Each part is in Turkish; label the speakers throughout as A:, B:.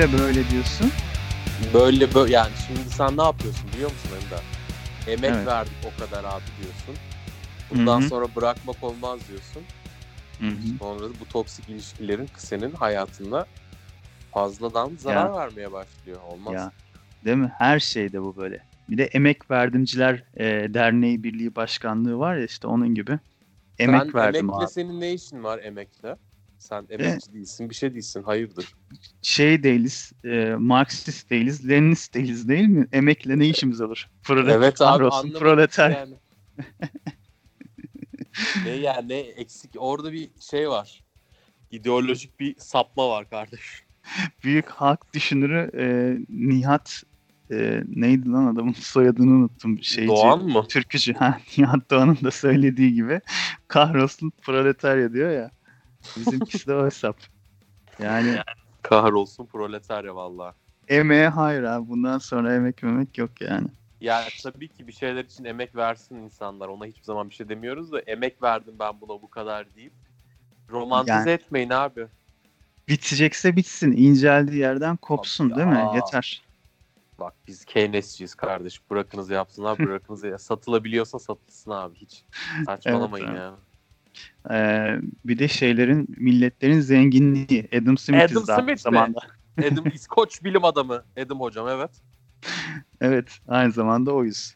A: Böyle böyle diyorsun.
B: Böyle böyle yani şimdi sen ne yapıyorsun biliyor musun Ender? Emek
A: Evet.
B: verdik o kadar abi diyorsun. Bundan
A: Hı hı.
B: sonra bırakmak olmaz diyorsun.
A: Hı hı.
B: Sonra da bu toksik ilişkilerin senin hayatında fazladan zarar vermeye başlıyor. Olmaz.
A: Ya değil mi? Her şeyde bu böyle. Bir de Emek Verdimciler e, Derneği Birliği Başkanlığı var ya işte onun gibi. Emek
B: Sen
A: verdim
B: emekle
A: abi.
B: senin ne işin var emekle? Sen emekçi değilsin, bir şey değilsin. Hayırdır?
A: Şey değiliz, e, Marksist değiliz, Leninist değiliz değil mi? Emekle ne işimiz olur? Prolet,
B: Evet abi anlamadım
A: proleter.
B: yani. ne yani ne eksik orada bir şey var. İdeolojik bir sapma var kardeş.
A: Büyük halk düşünürü e, Nihat e, neydi lan adamın soyadını unuttum. Şeyci,
B: Doğan mı?
A: Türkücü. Ha, Nihat Doğan'ın da söylediği gibi kahrolsun proletarya diyor ya. Bizimkisi de o hesap. Yani
B: Kahrolsun proletarya valla.
A: emeğe hayır abi. Bundan sonra emek memek yok yani.
B: Yani tabii ki bir şeyler için emek versin insanlar. Ona hiçbir zaman bir şey demiyoruz da emek verdim ben buna bu kadar deyip romantize
A: Yani-
B: etmeyin abi.
A: Bitecekse bitsin. İnceldiği yerden kopsun
B: Abi
A: değil mi?
B: ya.
A: Yeter.
B: Bak biz Keynes'ciyiz kardeş. Bırakınız yapsınlar, bırakınız ya. Satılabiliyorsa satılsın abi hiç. Saçmalamayın
A: Evet,
B: ya.
A: Ee, bir de şeylerin, milletlerin zenginliği. Adam Smith'iz
B: Adam
A: daha
B: Smith mi?
A: zamanda.
B: Adam İskoç bilim adamı. Adam hocam evet.
A: Evet, aynı zamanda oyuz.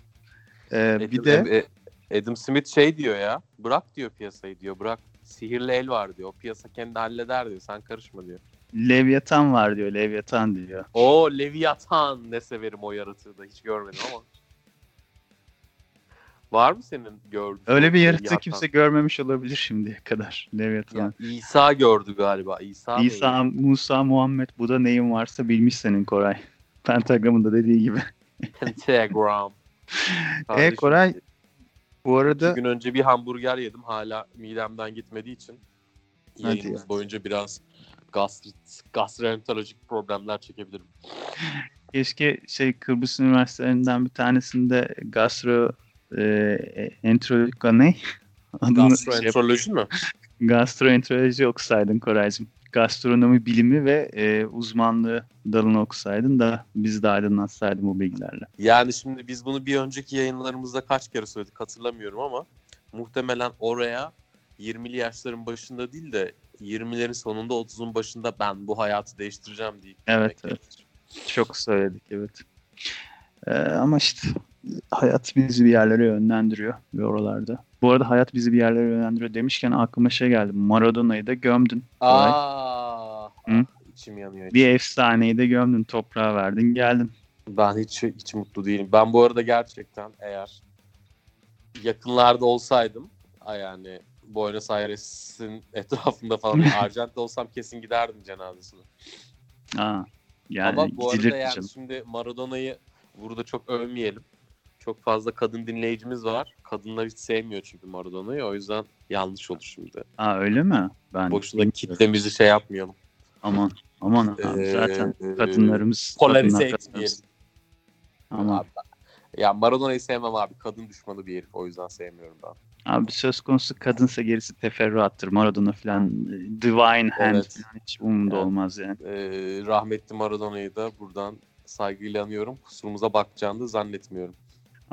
A: Ee, bir
B: Adam,
A: de
B: e, Adam Smith şey diyor ya. Bırak diyor piyasayı diyor. Bırak. Sihirli el var diyor. O piyasa kendi halleder diyor. Sen karışma diyor.
A: Leviathan var diyor, Leviathan diyor.
B: O Leviathan ne severim o yaratığı da hiç görmedim ama. Var mı senin gördüğün?
A: Öyle bir yaratığı
B: Leviathan?
A: kimse görmemiş olabilir şimdiye kadar. Leviathan.
B: Ya, İsa gördü galiba. İsa?
A: İsa, Musa, Muhammed, bu da neyin varsa bilmiş senin Koray. Pentagram'ın da dediği gibi.
B: Pentagram.
A: E
B: Kardeşim,
A: Koray bu arada
B: gün önce bir hamburger yedim. Hala midemden gitmediği için
A: Hadi
B: yayınımız
A: ya.
B: boyunca biraz gastrit, gastroenterolojik problemler çekebilirim.
A: keşke şey Kıbrıs üniversitelerinden bir tanesinde gastro e, enteroloji ne? Adını şey,
B: Gastroenteroloji mi?
A: gastroenteroloji okusaydın Koraycığım. Gastronomi bilimi ve e, uzmanlığı dalını okusaydın da biz de aydınlatsaydın bu bilgilerle.
B: Yani şimdi biz bunu bir önceki yayınlarımızda kaç kere söyledik hatırlamıyorum ama muhtemelen oraya 20'li yaşların başında değil de 20'lerin sonunda 30'un başında ben bu hayatı değiştireceğim deyip
A: Evet, evet. Çok söyledik evet. Ee, ama işte hayat bizi bir yerlere yönlendiriyor ve oralarda. Bu arada hayat bizi bir yerlere yönlendiriyor demişken aklıma şey geldi. Maradona'yı da gömdün.
B: Aa,
A: Hı?
B: içim yanıyor.
A: Bir efsaneyi de gömdün. Toprağa verdin geldin.
B: Ben hiç hiç mutlu değilim. Ben bu arada gerçekten eğer yakınlarda olsaydım ay yani Buenos Aires'in etrafında falan Arjantin'de olsam kesin giderdim cenazesine.
A: Aa, yani
B: Ama bu arada yani
A: canım.
B: şimdi Maradona'yı burada çok övmeyelim. Çok fazla kadın dinleyicimiz var. Kadınlar hiç sevmiyor çünkü Maradona'yı. O yüzden yanlış olur şimdi.
A: Aa, öyle mi? Ben
B: Boşuna kitlemizi şey yapmayalım.
A: Aman aman abi,
B: Ee,
A: zaten kadınlarımız
B: polarize etmeyelim.
A: Aman.
B: Ya Maradona'yı sevmem abi. Kadın düşmanı bir herif. O yüzden sevmiyorum ben.
A: Abi söz konusu kadınsa gerisi teferruattır. Maradona falan e, divine hand
B: Evet.
A: falan hiç umurumda
B: Evet.
A: olmaz yani.
B: Ee, rahmetli Maradona'yı da buradan saygıyla anıyorum. Kusurumuza bakacağını da zannetmiyorum.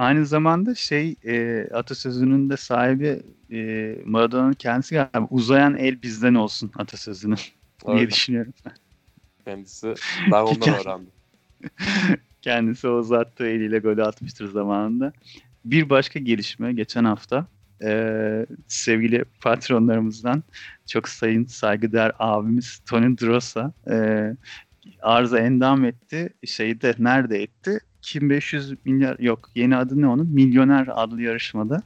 A: Aynı zamanda şey e, atasözünün de sahibi e, Maradona'nın kendisi galiba uzayan el bizden olsun atasözünün diye düşünüyorum.
B: Kendisi ben ondan öğrendim.
A: Kendisi o uzattığı eliyle golü atmıştır zamanında. Bir başka gelişme geçen hafta e, sevgili patronlarımızdan çok sayın saygıdeğer abimiz Tony Drosa e, arıza endam etti. Şeyde nerede etti? 2500 milyar yok yeni adı ne onun? Milyoner adlı yarışmada.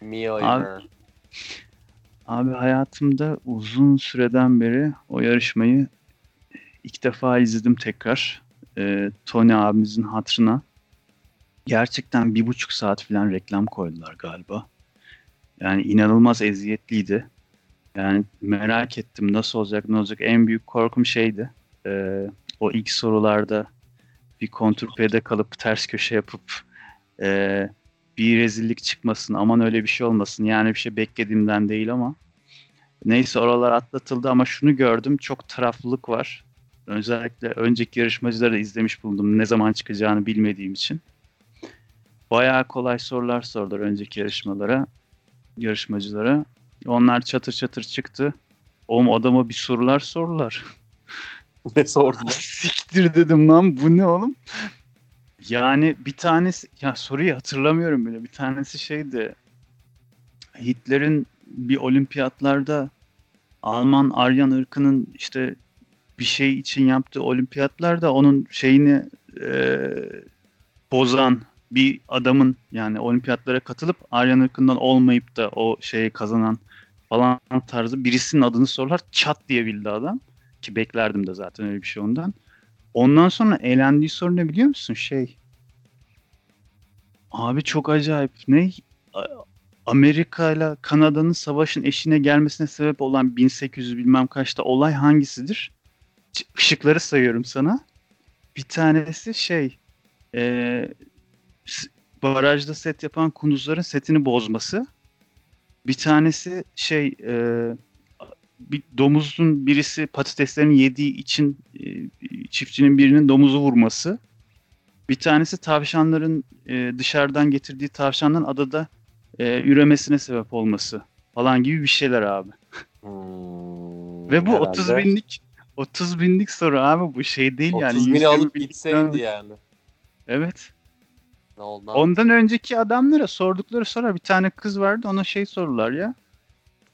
B: Mia
A: Abi-. Abi hayatımda uzun süreden beri o yarışmayı ilk defa izledim tekrar. Ee, Tony abimizin hatırına. Gerçekten bir buçuk saat falan reklam koydular galiba. Yani inanılmaz eziyetliydi. Yani merak ettim nasıl olacak ne olacak. En büyük korkum şeydi. Ee, o ilk sorularda bir kontrpede kalıp ters köşe yapıp e, bir rezillik çıkmasın. Aman öyle bir şey olmasın. Yani bir şey beklediğimden değil ama. Neyse oralar atlatıldı ama şunu gördüm. Çok taraflılık var. Özellikle önceki yarışmacıları da izlemiş bulundum. Ne zaman çıkacağını bilmediğim için. Bayağı kolay sorular sordular önceki yarışmalara, yarışmacılara. Onlar çatır çatır çıktı. Oğlum adama bir sorular sordular.
B: ne sordular?
A: Siktir dedim lan bu ne oğlum? Yani bir tanesi ya soruyu hatırlamıyorum bile. Bir tanesi şeydi. Hitler'in bir olimpiyatlarda Alman Aryan ırkının işte bir şey için yaptığı olimpiyatlarda onun şeyini e, bozan bir adamın yani olimpiyatlara katılıp Aryan ırkından olmayıp da o şeyi kazanan falan tarzı birisinin adını sorlar çat diye bildi adam. Ki beklerdim de zaten öyle bir şey ondan. Ondan sonra eğlendiği soru ne biliyor musun? Şey. Abi çok acayip. Ne? Amerika ile Kanada'nın savaşın eşine gelmesine sebep olan 1800 bilmem kaçta olay hangisidir? Işıkları sayıyorum sana. Bir tanesi şey e, barajda set yapan kunduzların setini bozması. Bir tanesi şey e, bir domuzun birisi patateslerini yediği için e, çiftçinin birinin domuzu vurması. Bir tanesi tavşanların e, dışarıdan getirdiği tavşanların adada e, üremesine sebep olması falan gibi bir şeyler abi.
B: Hmm,
A: Ve bu
B: herhalde
A: 30 binlik 30 binlik soru abi bu şey değil yani.
B: 30 bini
A: 120
B: alıp gitseydi yani.
A: Evet.
B: Ne oldu?
A: Ondan önceki adamlara sordukları soru bir tane kız vardı ona şey sorular ya.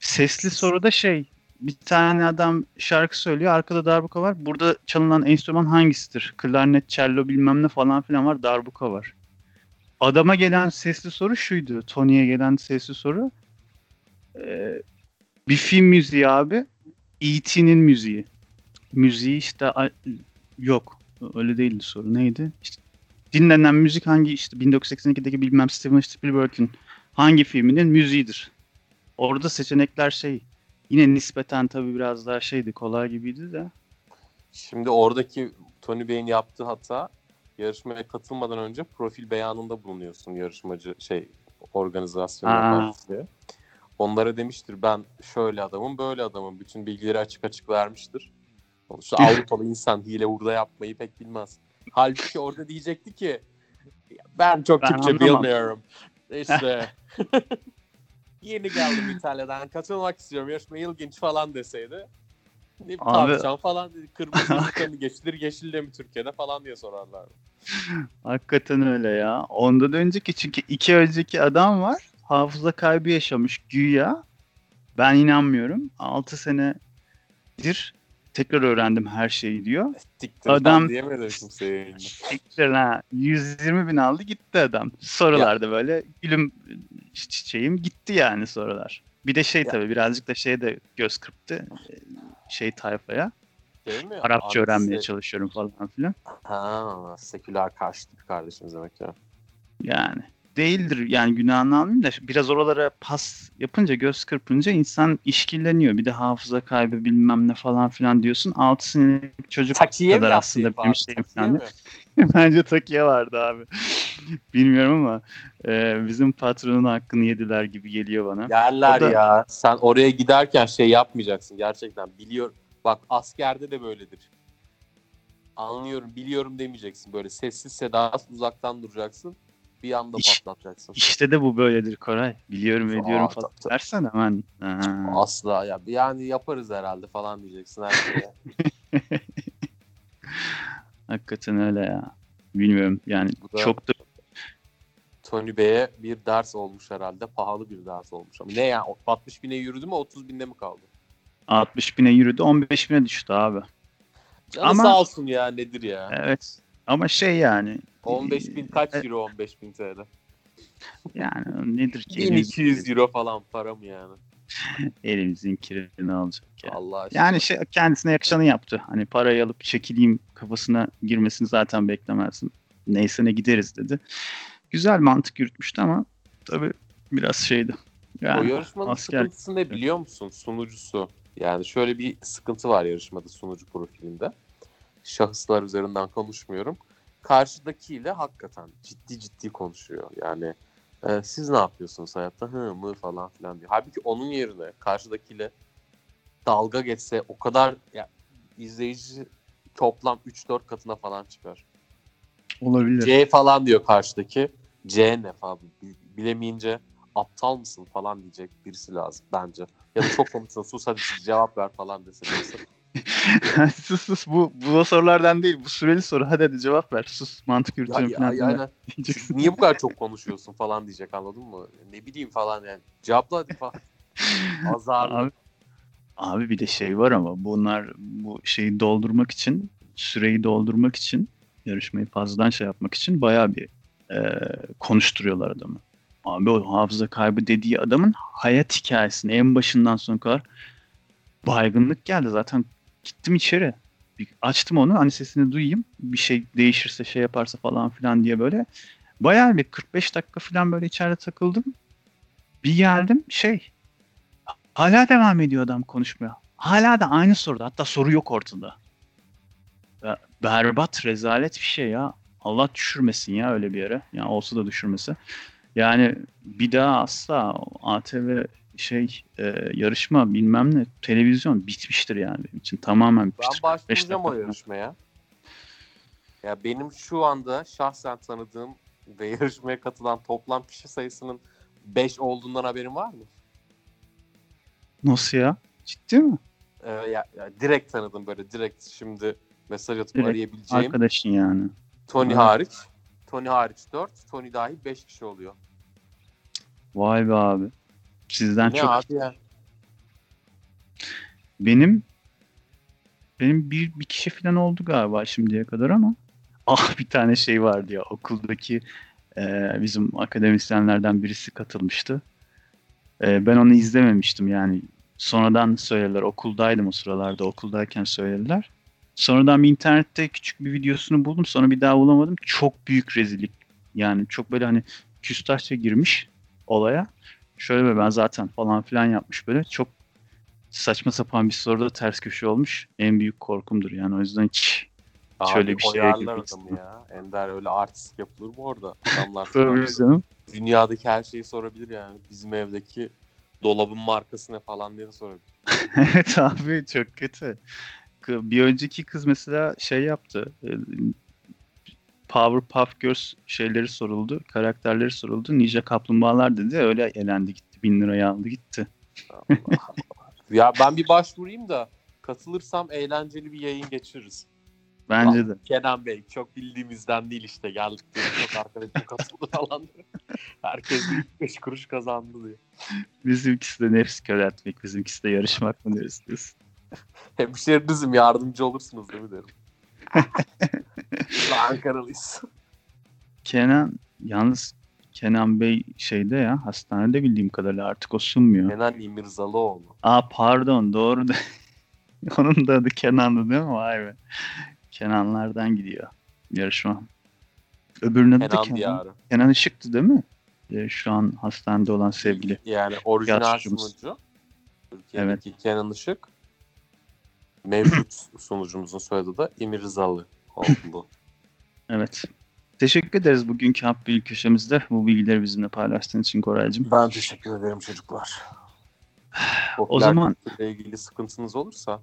A: Sesli soruda şey bir tane adam şarkı söylüyor arkada darbuka var. Burada çalınan enstrüman hangisidir? Klarnet, cello bilmem ne falan filan var darbuka var. Adama gelen sesli soru şuydu. Tony'ye gelen sesli soru. Ee, bir film müziği abi. E.T.'nin müziği. Müziği işte yok. Öyle değildi soru. Neydi? İşte dinlenen müzik hangi işte 1982'deki bilmem Steven Spielberg'in hangi filminin müziğidir? Orada seçenekler şey yine nispeten tabii biraz daha şeydi kolay gibiydi de.
B: Şimdi oradaki Tony Bey'in yaptığı hata yarışmaya katılmadan önce profil beyanında bulunuyorsun yarışmacı şey organizasyon. Onlara demiştir ben şöyle adamım böyle adamım. Bütün bilgileri açık açık vermiştir. Sonuçta Avrupalı insan hile hurda yapmayı pek bilmez. Halbuki orada diyecekti ki ben çok
A: Ben
B: Türkçe
A: anlamam."
B: bilmiyorum. İşte yeni geldim İtalya'dan katılmak istiyorum. Yarışma ilginç falan deseydi. Ne tavşan falan dedi. Kırmızı ülkenin geçilir yeşille mi Türkiye'de falan diye sorarlar.
A: Hakikaten öyle ya. Ondan önceki çünkü iki önceki adam var. Hafıza kaybı yaşamış güya. Ben inanmıyorum. 6 senedir tekrar öğrendim her şeyi diyor.
B: Siktir
A: Adam-
B: diyemedim kimseye.
A: Siktir ha. 120 bin aldı gitti adam. Sorularda böyle gülüm çiçeğim gitti yani sorular. Bir de şey tabii birazcık da şey de göz kırptı. e, Şey tayfaya.
B: Değil mi?
A: Arapça
B: Annesi-
A: öğrenmeye çalışıyorum falan filan.
B: Ha, seküler karşıtı bir kardeşimiz demek ya.
A: Yani değildir yani günahını almayayım da biraz oralara pas yapınca göz kırpınca insan işkilleniyor. Bir de hafıza kaybı bilmem ne falan filan diyorsun. 6 senelik çocuk
B: Takiye mi
A: kadar
B: yaptı
A: aslında benim
B: abi?
A: şeyim falan. Bence Takiye vardı abi. Bilmiyorum ama e, bizim patronun hakkını yediler gibi geliyor bana.
B: Yerler
A: O da-
B: ya. Sen oraya giderken şey yapmayacaksın gerçekten. Biliyor. Bak askerde de böyledir. Anlıyorum, biliyorum demeyeceksin. Böyle sessiz sedasız uzaktan duracaksın. Bir anda
A: İş-
B: patlatacaksın.
A: İşte de bu böyledir Koray. Biliyorum
B: Aa,
A: ediyorum falan dersen hemen. Ha.
B: Asla ya. Yani yaparız herhalde falan diyeceksin her şeye.
A: Hakikaten öyle ya. Bilmiyorum yani
B: da-
A: çok da
B: Tony Bey'e bir ders olmuş herhalde. Pahalı bir ders olmuş. Ama ne ya? 60 bine yürüdü mü 30 binde mi kaldı?
A: 60 bine yürüdü 15 bine düştü abi.
B: Canı
A: Ama-
B: sağ olsun ya nedir ya?
A: Evet. Ama şey yani.
B: 15 bin kaç
A: e,
B: euro 15 bin TL?
A: Yani nedir ki?
B: 1200 euro falan para mı yani?
A: Elimizin kirini alacak ya.
B: Allah aşkına.
A: Yani şey kendisine yakışanı yaptı. Hani parayı alıp çekileyim kafasına girmesini zaten beklemezsin. Neyse ne gideriz dedi. Güzel mantık yürütmüştü ama tabii biraz şeydi.
B: o
A: Yani
B: yarışmanın
A: asker-
B: sıkıntısı ne biliyor musun? Sunucusu. Yani şöyle bir sıkıntı var yarışmada sunucu profilinde. Şahıslar üzerinden konuşmuyorum. Karşıdakiyle hakikaten ciddi ciddi konuşuyor. Yani e, siz ne yapıyorsunuz hayatta? Hı mı falan filan diyor. Halbuki onun yerine karşıdakiyle dalga geçse o kadar ya, izleyici toplam 3-4 katına falan çıkar.
A: Olabilir.
B: C falan diyor karşıdaki. C ne falan bilemeyince aptal mısın falan diyecek birisi lazım bence. Ya da çok konuşuyorsun sus hadi cevap ver falan dese birisi.
A: sus sus bu, bu sorulardan değil bu süreli soru hadi hadi cevap ver sus mantık
B: Ya,
A: yürütüyorum
B: ya,
A: falan
B: yani, niye bu kadar çok konuşuyorsun falan diyecek anladın mı? Ne bileyim falan yani. Cevapla hadi falan. Azar.
A: Abi, abi bir de şey var ama bunlar bu şeyi doldurmak için süreyi doldurmak için yarışmayı fazladan şey yapmak için bayağı bir e, konuşturuyorlar adamı. Abi o hafıza kaybı dediği adamın hayat hikayesini en başından sonuna kadar baygınlık geldi. Zaten gittim içeri. Bir açtım onu hani sesini duyayım. Bir şey değişirse şey yaparsa falan filan diye böyle. Bayağı bir 45 dakika falan böyle içeride takıldım. Bir geldim şey hala devam ediyor adam konuşmaya. Hala da aynı soruda. Hatta soru yok ortada. Be- Berbat, rezalet bir şey ya. Allah düşürmesin ya öyle bir yere. Ya olsa da düşürmesi. Yani bir daha asla ATV şey e, yarışma bilmem ne televizyon bitmiştir yani benim için tamamen
B: Ben
A: bitmiştir.
B: başlayacağım o yarışmaya. Ya benim şu anda şahsen tanıdığım ve yarışmaya katılan toplam kişi sayısının 5 olduğundan haberin var mı?
A: Nasıl ya? Ciddi mi?
B: Ee, ya, ya direkt tanıdım böyle direkt şimdi mesaj atıp
A: Direkt
B: arayabileceğim.
A: Arkadaşın yani.
B: Tony
A: Evet.
B: hariç. Tony hariç 4, Tony dahil 5 kişi oluyor.
A: Vay be abi. Sizden
B: ne
A: çok
B: abi ya?
A: Benim benim bir, bir kişi falan oldu galiba şimdiye kadar ama ah bir tane şey vardı ya okuldaki e, bizim akademisyenlerden birisi katılmıştı. E, ben onu izlememiştim yani sonradan söylediler okuldaydım o sıralarda okuldayken söylediler. Sonradan bir internette küçük bir videosunu buldum sonra bir daha bulamadım. Çok büyük rezillik yani çok böyle hani küstahça girmiş olaya. Şöyle böyle ben zaten falan filan yapmış böyle çok saçma sapan bir soruda ters köşe olmuş. En büyük korkumdur yani o yüzden hiç
B: Abi,
A: Şöyle bir şeye girmek
B: ya. Ender öyle artist yapılır mı orada? Adamlar
A: Tabii canım.
B: dünyadaki her şeyi sorabilir yani. Bizim evdeki dolabın markası ne falan diye sorabilir.
A: evet abi çok kötü. Bir önceki kız mesela şey yaptı. e, Powerpuff Girls şeyleri soruldu. Karakterleri soruldu. Ninja Kaplumbağalar dedi. Öyle elendi gitti. Bin liraya aldı gitti.
B: ya ben bir başvurayım da katılırsam eğlenceli bir yayın geçiririz.
A: Bence de.
B: Kenan Bey çok bildiğimizden değil işte geldik diye çok arkadaşım katıldı falan. Herkes 5 kuruş kazandı diye.
A: Bizimkisi de nefs köreltmek. Bizimkisi de yarışmak mı deriz diyorsun.
B: Hemşerinizim yardımcı olursunuz değil mi derim. Ankaralıyız.
A: Kenan yalnız Kenan Bey şeyde ya hastanede bildiğim kadarıyla artık o sunmuyor.
B: Kenan İmirzalıoğlu.
A: Aa pardon doğru onun da adı Kenan'dı değil mi? Vay be. Kenanlardan gidiyor yarışma. Öbürünün adı
B: Kenan
A: Kenan.
B: Diyarı.
A: Kenan Işık'tı değil mi? Ee, şu an hastanede olan sevgili.
B: Yani orijinal sunucu. Türkiye'deki Kenan Işık. Mevcut sunucumuzun soyadı da İmirzalı oldu.
A: Evet. Teşekkür ederiz bugünkü Hap Bilgi köşemizde. Bu bilgileri bizimle paylaştığın için Koraycığım.
B: Ben teşekkür ederim çocuklar.
A: O zaman
B: ilgili sıkıntınız olursa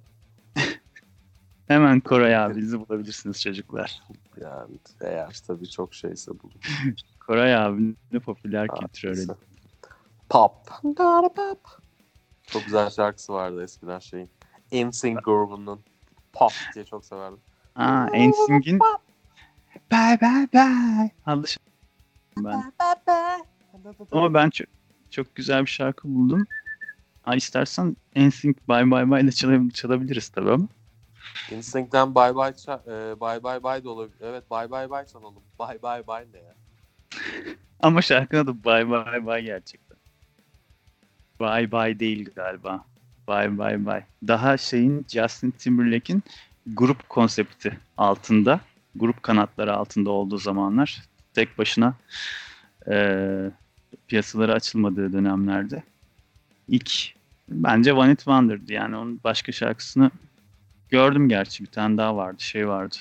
A: hemen Koray abinizi bulabilirsiniz çocuklar.
B: yani eğer tabii çok şeyse bulun.
A: Koray abinin popüler kültür öğretmeni.
B: Pop. Pop. Çok güzel şarkısı vardı eskiden şeyin. NSYNC grubunun Pop diye çok severdim.
A: Aa, Ensing'in Bye bye bye şarkı ben. Ama ben çok, çok güzel bir şarkı buldum. Ha, istersen NSYNC Bye Bye Bye ile çalab- çalabiliriz tabii ama.
B: NSYNC'den Bye Bye ça- e, Bye Bye Bye de olabilir. Evet Bye Bye Bye çalalım. Bye Bye Bye ne ya?
A: Ama şarkının adı Bye Bye Bye gerçekten. Bye Bye değil galiba. Bye Bye Bye. Daha şeyin Justin Timberlake'in grup konsepti altında, grup kanatları altında olduğu zamanlar tek başına eee piyasalara açılmadığı dönemlerde ilk bence One It Wonder'dı yani onun başka şarkısını gördüm gerçi bir tane daha vardı şey vardı.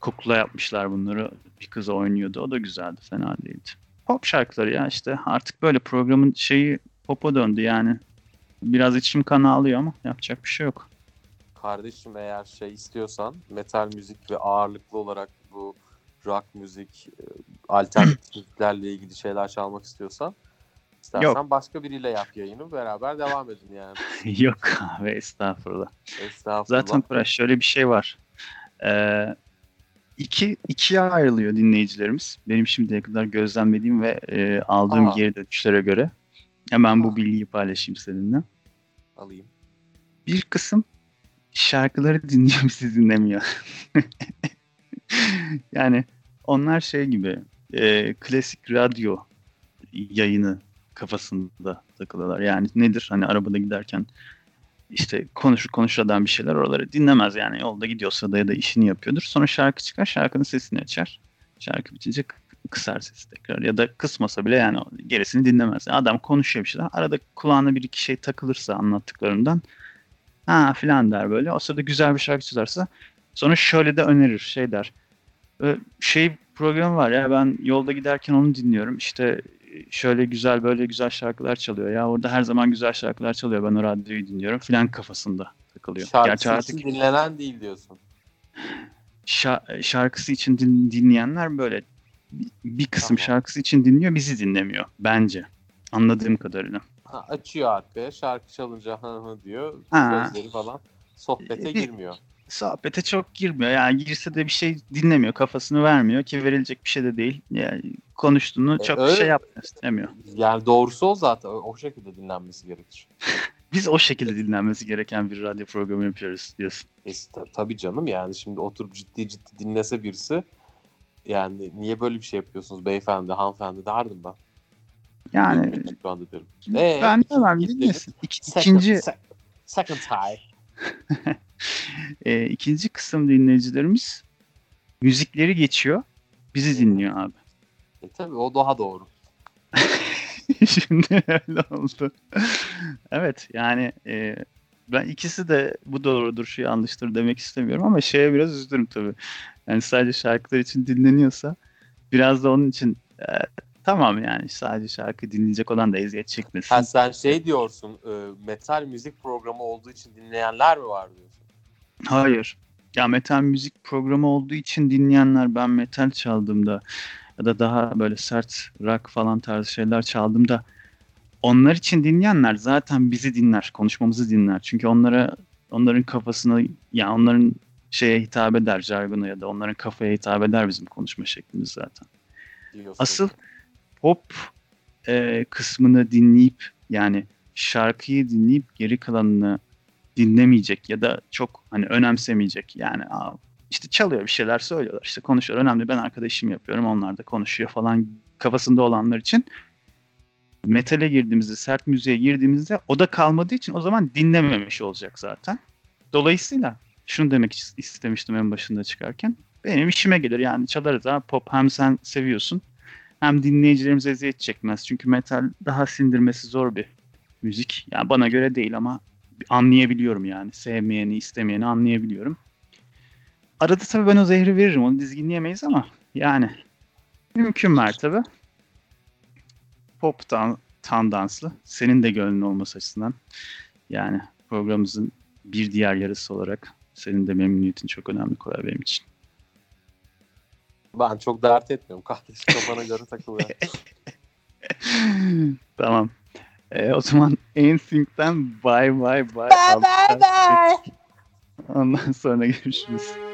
A: Kukla yapmışlar bunları bir kız oynuyordu o da güzeldi fena değildi. Pop şarkıları ya işte artık böyle programın şeyi pop'a döndü yani. Biraz içim kan ağlıyor ama yapacak bir şey yok.
B: kardeşim eğer şey istiyorsan metal müzik ve ağırlıklı olarak bu rock müzik, e, alternatif müziklerle ilgili şeyler çalmak istiyorsan istersen
A: Yok.
B: başka biriyle yap yayını beraber devam edin yani.
A: Yok abi estağfurullah.
B: Estağfurullah.
A: Zaten Kuraş şöyle bir şey var. Ee, iki, ikiye ayrılıyor dinleyicilerimiz. Benim şimdiye kadar gözlemlediğim ve e, aldığım
B: Aa.
A: geri dönüşlere göre. Hemen
B: Aa.
A: bu bilgiyi paylaşayım seninle.
B: Alayım.
A: Bir kısım şarkıları dinliyor bizi dinlemiyor. yani onlar şey gibi e, klasik radyo yayını kafasında takılıyorlar. Yani nedir? Hani arabada giderken işte konuşur konuşur adam bir şeyler oraları dinlemez yani yolda gidiyorsa da ya da işini yapıyordur. Sonra şarkı çıkar şarkının sesini açar. Şarkı bitince kısar sesi tekrar ya da kısmasa bile yani gerisini dinlemez. Adam konuşuyor bir şeyler. Arada kulağına bir iki şey takılırsa anlattıklarından ha filan der böyle. O sırada güzel bir şarkı çalarsa sonra şöyle de önerir şey der. "Ö, Şey programı var ya ben yolda giderken onu dinliyorum. İşte şöyle güzel böyle güzel şarkılar çalıyor ya orada her zaman güzel şarkılar çalıyor ben o radyoyu dinliyorum filan kafasında takılıyor.
B: Şarkısı
A: artık
B: dinlenen değil diyorsun.
A: şa- şarkısı için din- dinleyenler böyle bir- kısım
B: Tamam.
A: şarkısı için dinliyor bizi dinlemiyor bence anladığım kadarıyla.
B: Ha, açıyor arkaya şarkı çalınca hı hı diyor.
A: Ha.
B: Sözleri falan sohbete
A: Bir-
B: girmiyor.
A: Sohbete çok girmiyor yani girse de bir şey dinlemiyor kafasını vermiyor ki verilecek bir şey de değil. Yani konuştuğunu
B: E,
A: çok
B: öyle.
A: şey yapmak istemiyor.
B: Yani doğrusu o zaten. O, şekilde dinlenmesi gerekir.
A: Biz o şekilde dinlenmesi gereken bir radyo programı yapıyoruz diyorsun.
B: E, ta- tabii canım yani şimdi oturup ciddi ciddi dinlese birisi yani niye böyle bir şey yapıyorsunuz beyefendi, hanımefendi derdim ben.
A: Yani
B: Şu anda derim. Ee,
A: ben demem
B: ikinci-
A: dinlesin. İki-
B: Second,
A: ikinci
B: se- second high.
A: e, ikinci kısım dinleyicilerimiz müzikleri geçiyor. Bizi dinliyor abi.
B: E, tabii o daha doğru.
A: Şimdi öyle oldu. evet yani e, ben ikisi de bu doğrudur şu yanlıştır demek istemiyorum ama şeye biraz üzülürüm tabii. Yani sadece şarkılar için dinleniyorsa biraz da onun için e, tamam yani sadece şarkı dinleyecek olan da eziyet çekmesin.
B: Ha, sen şey diyorsun e, metal müzik programı olduğu için dinleyenler mi var diyorsun?
A: Hayır. Ya metal müzik programı olduğu için dinleyenler ben metal çaldığımda ya da daha böyle sert rock falan tarzı şeyler çaldığımda onlar için dinleyenler zaten bizi dinler, konuşmamızı dinler. Çünkü onlara onların kafasına ya onların şeye hitap eder jargona ya da onların kafaya hitap eder bizim konuşma şeklimiz zaten.
B: diyorsun.
A: Asıl pop e, kısmını dinleyip yani şarkıyı dinleyip geri kalanını dinlemeyecek ya da çok hani önemsemeyecek. Yani aa, işte çalıyor bir şeyler söylüyorlar işte konuşuyor önemli ben arkadaşım yapıyorum onlar da konuşuyor falan kafasında olanlar için metale girdiğimizde sert müziğe girdiğimizde o da kalmadığı için o zaman dinlememiş olacak zaten. Dolayısıyla şunu demek is- istemiştim en başında çıkarken benim işime gelir yani çalarız ha pop hem sen seviyorsun hem dinleyicilerimize eziyet çekmez. Çünkü metal daha sindirmesi zor bir müzik. Yani bana göre değil ama anlayabiliyorum yani. Sevmeyeni, istemeyeni anlayabiliyorum. Arada tabii ben o zehri veririm. Onu dizginleyemeyiz ama yani mümkün mertebe pop tan tandanslı. Senin de gönlün olması açısından. Yani programımızın bir diğer yarısı olarak senin de memnuniyetin çok önemli kolay benim için.
B: Ben çok dert etmiyorum. Kardeşim kafana göre takılıyor.
A: tamam. Ee, o zaman NSYNC'den bye bye bye. Bye bye bye. Ondan sonra görüşürüz.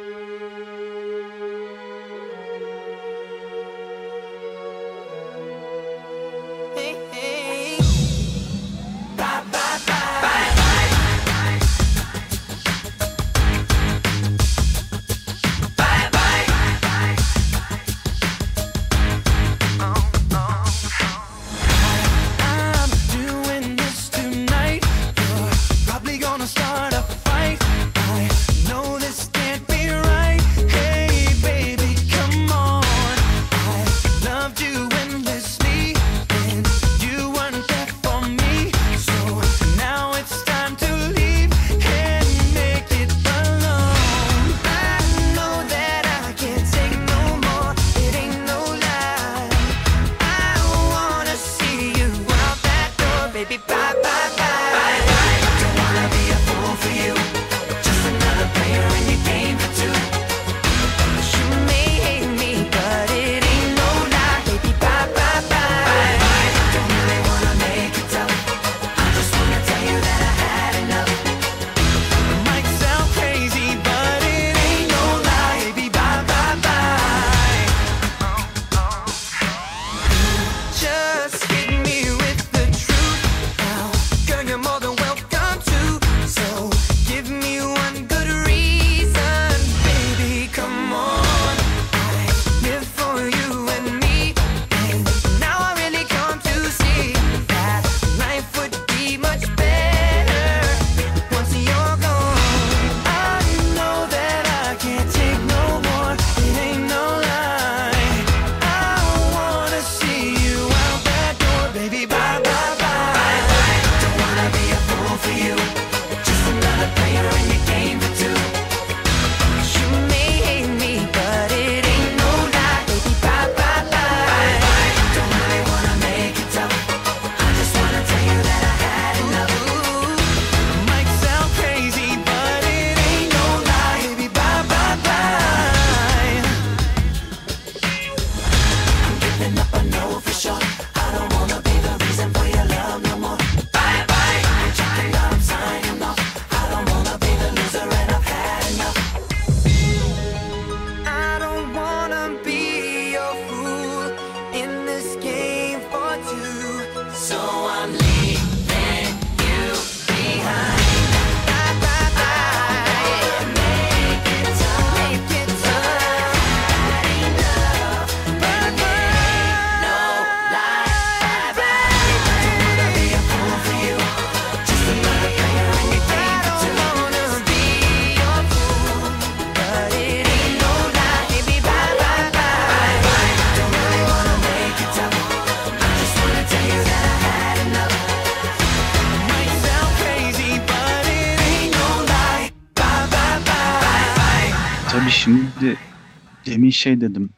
A: Şey dedim.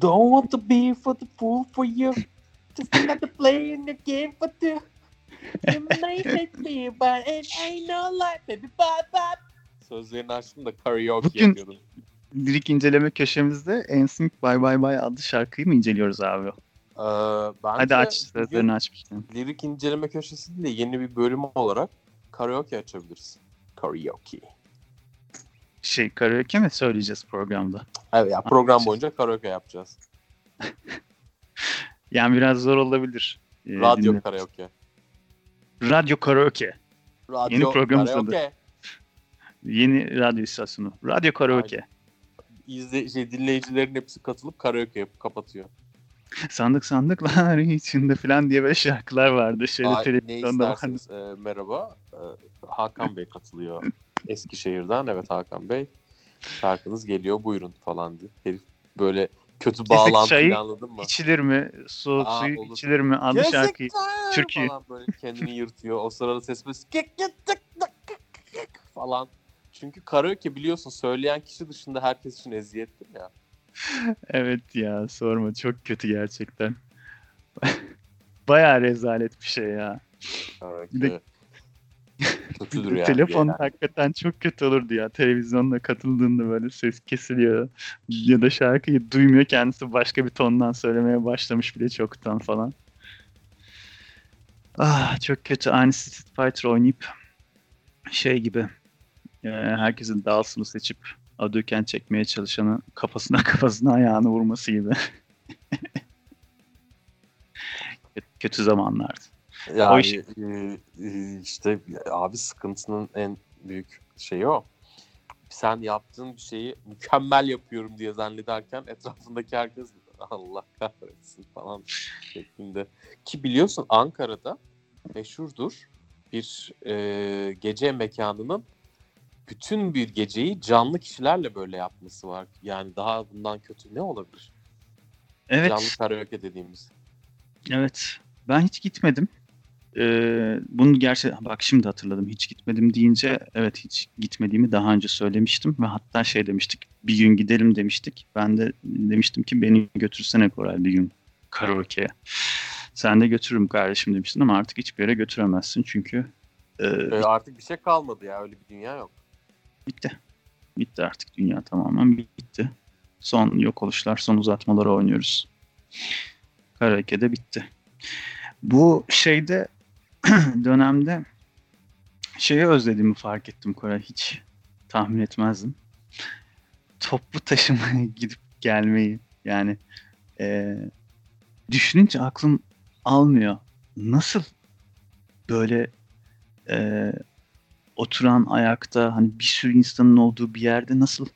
B: Don't want to be for the fool for you. Just another play in the game for two. You may hate me but it ain't no life baby bye bye. Sözlerini açtım da karaoke
A: Bugün-
B: yapıyordum.
A: Lirik inceleme köşemizde NSYNC Bye Bye Bye adlı şarkıyı mı inceliyoruz abi?
B: Ee, bence
A: Hadi aç sözlerini açmışken.
B: lirik inceleme köşesi değil de yeni bir bölüm olarak karaoke açabiliriz. Karaoke.
A: Şey karaoke mi söyleyeceğiz programda?
B: Evet ya program boyunca karaoke yapacağız.
A: Yani biraz zor olabilir. Ee,
B: Radyo
A: dinle-
B: karaoke.
A: Radyo karaoke.
B: Radyo
A: Yeni programımız
B: karaoke.
A: Yeni radyo istasyonu. Radyo karaoke.
B: İzle, şey, dinleyicilerin hepsi katılıp karaoke yapıp kapatıyor.
A: Sandık sandıklar içinde falan diye böyle şarkılar vardı. Şeyde
B: Ay, ne
A: televizyonda vardı.
B: e, merhaba. E, Hakan Bey katılıyor Eskişehir'den. Evet Hakan Bey. Şarkınız geliyor buyurun falan diye. Herif böyle kötü
A: Kesik
B: bağlantı
A: çayı
B: anladın mı?
A: İçilir mi? Soğuk
B: Aa,
A: suyu
B: olur.
A: içilir mi? Şarkıyı.
B: çay
A: Türkiye.
B: Falan böyle kendini yırtıyor. O sırada ses böyle falan. Çünkü karaoke biliyorsun söyleyen kişi dışında herkes için eziyettir ya.
A: Evet ya sorma çok kötü gerçekten. Bayağı rezalet bir şey ya. Bir de-
B: kötüdür yani.
A: Telefon
B: genel.
A: hakikaten çok kötü olurdu ya. Televizyonda katıldığında böyle ses kesiliyor. Ya da şarkıyı duymuyor kendisi başka bir tondan söylemeye başlamış bile çoktan falan. Ah çok kötü. Aynı Street Fighter oynayıp şey gibi e, herkesin dalsını seçip Hadouken çekmeye çalışanı kafasına kafasına ayağını vurması gibi. Kötü zamanlardı.
B: Yani
A: O iş-
B: e, e, işte abi sıkıntının en büyük şeyi o. Sen yaptığın bir şeyi mükemmel yapıyorum diye zannederken etrafındaki herkes Allah kahretsin falan şeklinde. Ki biliyorsun Ankara'da meşhurdur bir e, gece mekanının bütün bir geceyi canlı kişilerle böyle yapması var. Yani daha bundan kötü ne olabilir?
A: Evet.
B: Canlı karaoke dediğimiz.
A: Evet. Ben hiç gitmedim. Ee, bunu gerçi bak şimdi hatırladım. Hiç gitmedim deyince evet hiç gitmediğimi daha önce söylemiştim ve hatta şey demiştik. Bir gün gidelim demiştik. Ben de demiştim ki beni götürsene Koray bir gün karaoke'ye. Sen de götürürüm kardeşim demiştin ama artık hiçbir yere götüremezsin çünkü e,
B: E, artık bir şey kalmadı ya öyle bir dünya yok.
A: bitti. Bitti artık dünya tamamen bitti. Son yok oluşlar, son uzatmaları oynuyoruz. Karaoke'de bitti. Bu şeyde dönemde şeyi özlediğimi fark ettim Koray. Hiç tahmin etmezdim. Toplu taşımaya gidip gelmeyi. Yani e, düşününce aklım almıyor. Nasıl böyle e, oturan ayakta hani bir sürü insanın olduğu bir yerde nasıl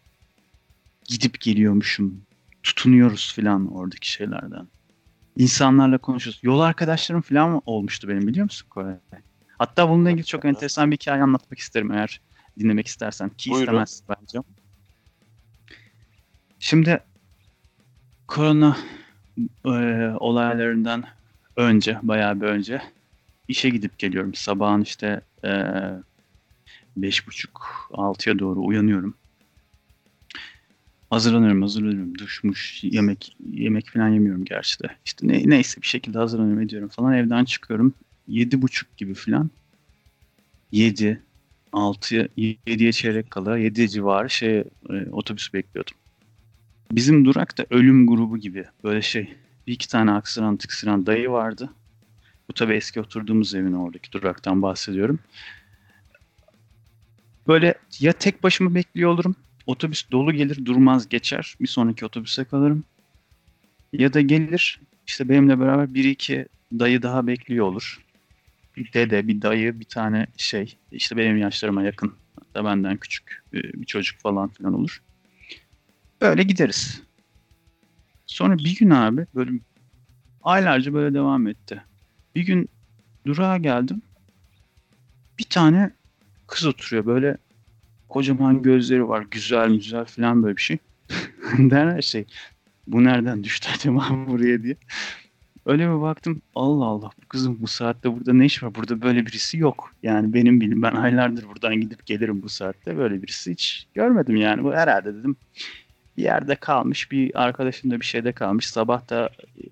A: gidip geliyormuşum. Tutunuyoruz falan oradaki şeylerden. İnsanlarla konuşuyoruz. Yol arkadaşlarım falan olmuştu benim biliyor musun Koray? Hatta bununla ilgili çok enteresan bir hikaye anlatmak isterim eğer dinlemek istersen. Ki
B: Buyurun.
A: istemezsin bence. Şimdi korona e, olaylarından önce, bayağı bir önce işe gidip geliyorum. Sabahın işte e, beş buçuk, altıya doğru uyanıyorum. Hazırlanıyorum, hazırlanıyorum. Duşmuş, yemek yemek falan yemiyorum gerçi de. İşte ne, neyse bir şekilde hazırlanıyorum ediyorum falan. Evden çıkıyorum. Yedi buçuk gibi falan. Yedi, altı, yediye çeyrek kala, yedi civarı şey e, otobüs bekliyordum. Bizim durakta ölüm grubu gibi böyle şey. Bir iki tane aksıran tıksıran dayı vardı. Bu tabii eski oturduğumuz evin oradaki duraktan bahsediyorum. Böyle ya tek başıma bekliyor olurum. Otobüs dolu gelir durmaz geçer. Bir sonraki otobüse kalırım. Ya da gelir işte benimle beraber bir iki dayı daha bekliyor olur. Bir dede, bir dayı, bir tane şey işte benim yaşlarıma yakın hatta benden küçük e, bir çocuk falan filan olur. Böyle gideriz. Sonra bir gün abi böyle aylarca böyle devam etti. Bir gün durağa geldim. Bir tane kız oturuyor böyle kocaman gözleri var güzel güzel falan böyle bir şey. Derler şey bu nereden düştü acaba buraya diye. Öyle bir baktım Allah Allah bu kızın bu saatte burada ne iş var? Burada böyle birisi yok. Yani benim bilim ben aylardır buradan gidip gelirim bu saatte. Böyle birisi hiç görmedim yani. Bu herhalde dedim bir yerde kalmış bir arkadaşım da bir şeyde kalmış. Sabah da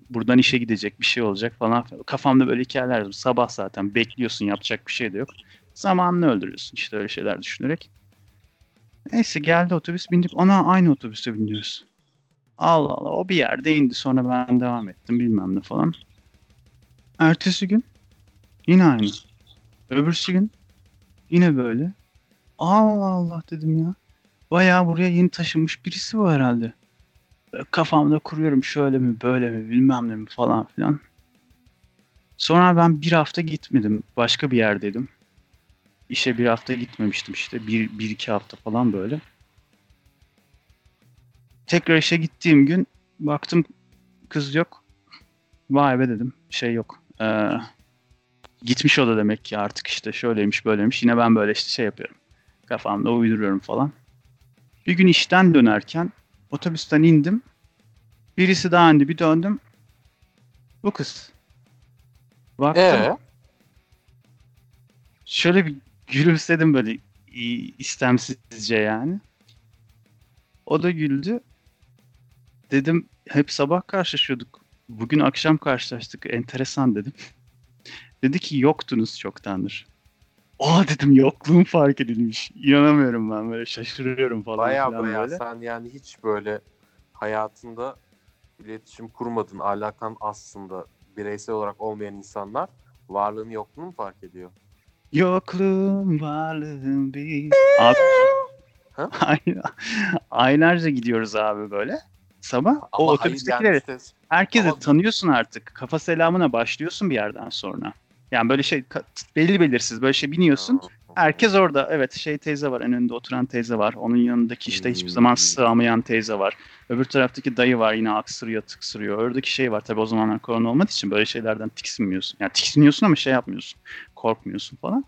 A: buradan işe gidecek bir şey olacak falan. Kafamda böyle hikayeler. Sabah zaten bekliyorsun yapacak bir şey de yok. Zamanını öldürüyorsun işte öyle şeyler düşünerek. Neyse geldi otobüs bindik. Ona aynı otobüse biniyoruz. Allah Allah o bir yerde indi sonra ben devam ettim bilmem ne falan. Ertesi gün yine aynı. Öbürsü gün yine böyle. Allah Allah dedim ya. Bayağı buraya yeni taşınmış birisi var herhalde. Böyle kafamda kuruyorum şöyle mi böyle mi bilmem ne mi falan filan. Sonra ben bir hafta gitmedim. Başka bir yerdeydim. İşe bir hafta gitmemiştim işte. Bir, bir iki hafta falan böyle. Tekrar işe gittiğim gün baktım kız yok. Vay be dedim. Şey yok. Ee, gitmiş o da demek ki artık işte şöyleymiş böyleymiş. Yine ben böyle işte şey yapıyorum. Kafamda uyduruyorum falan. Bir gün işten dönerken otobüsten indim. Birisi daha indi bir döndüm. Bu kız. Baktım.
B: Ee?
A: Şöyle bir gülümsedim böyle istemsizce yani. O da güldü. Dedim hep sabah karşılaşıyorduk. Bugün akşam karşılaştık. Enteresan dedim. Dedi ki yoktunuz çoktandır. Aa dedim yokluğum fark edilmiş. İnanamıyorum ben böyle şaşırıyorum falan
B: Baya baya
A: böyle.
B: sen yani hiç böyle hayatında iletişim kurmadın. Alakan aslında bireysel olarak olmayan insanlar varlığını yokluğunu fark ediyor?
A: Yokluğum varlığım bir. Abi.
B: Ha?
A: Ay- Aylarca gidiyoruz abi böyle. Sabah o
B: Ama hayır
A: otobüstekileri herkese
B: ama-
A: tanıyorsun artık. Kafa selamına başlıyorsun bir yerden sonra. Yani böyle şey belli belirsiz böyle şey biniyorsun. Herkes orada. Evet şey teyze var en önünde oturan teyze var. Onun yanındaki işte hiçbir zaman
B: Hmm.
A: sığamayan teyze var. Öbür taraftaki dayı var yine aksırıyor tıksırıyor. Oradaki şey var tabii o zamanlar korona olmadığı için böyle şeylerden tiksinmiyorsun. Yani tiksiniyorsun ama şey yapmıyorsun. Korkmuyorsun falan.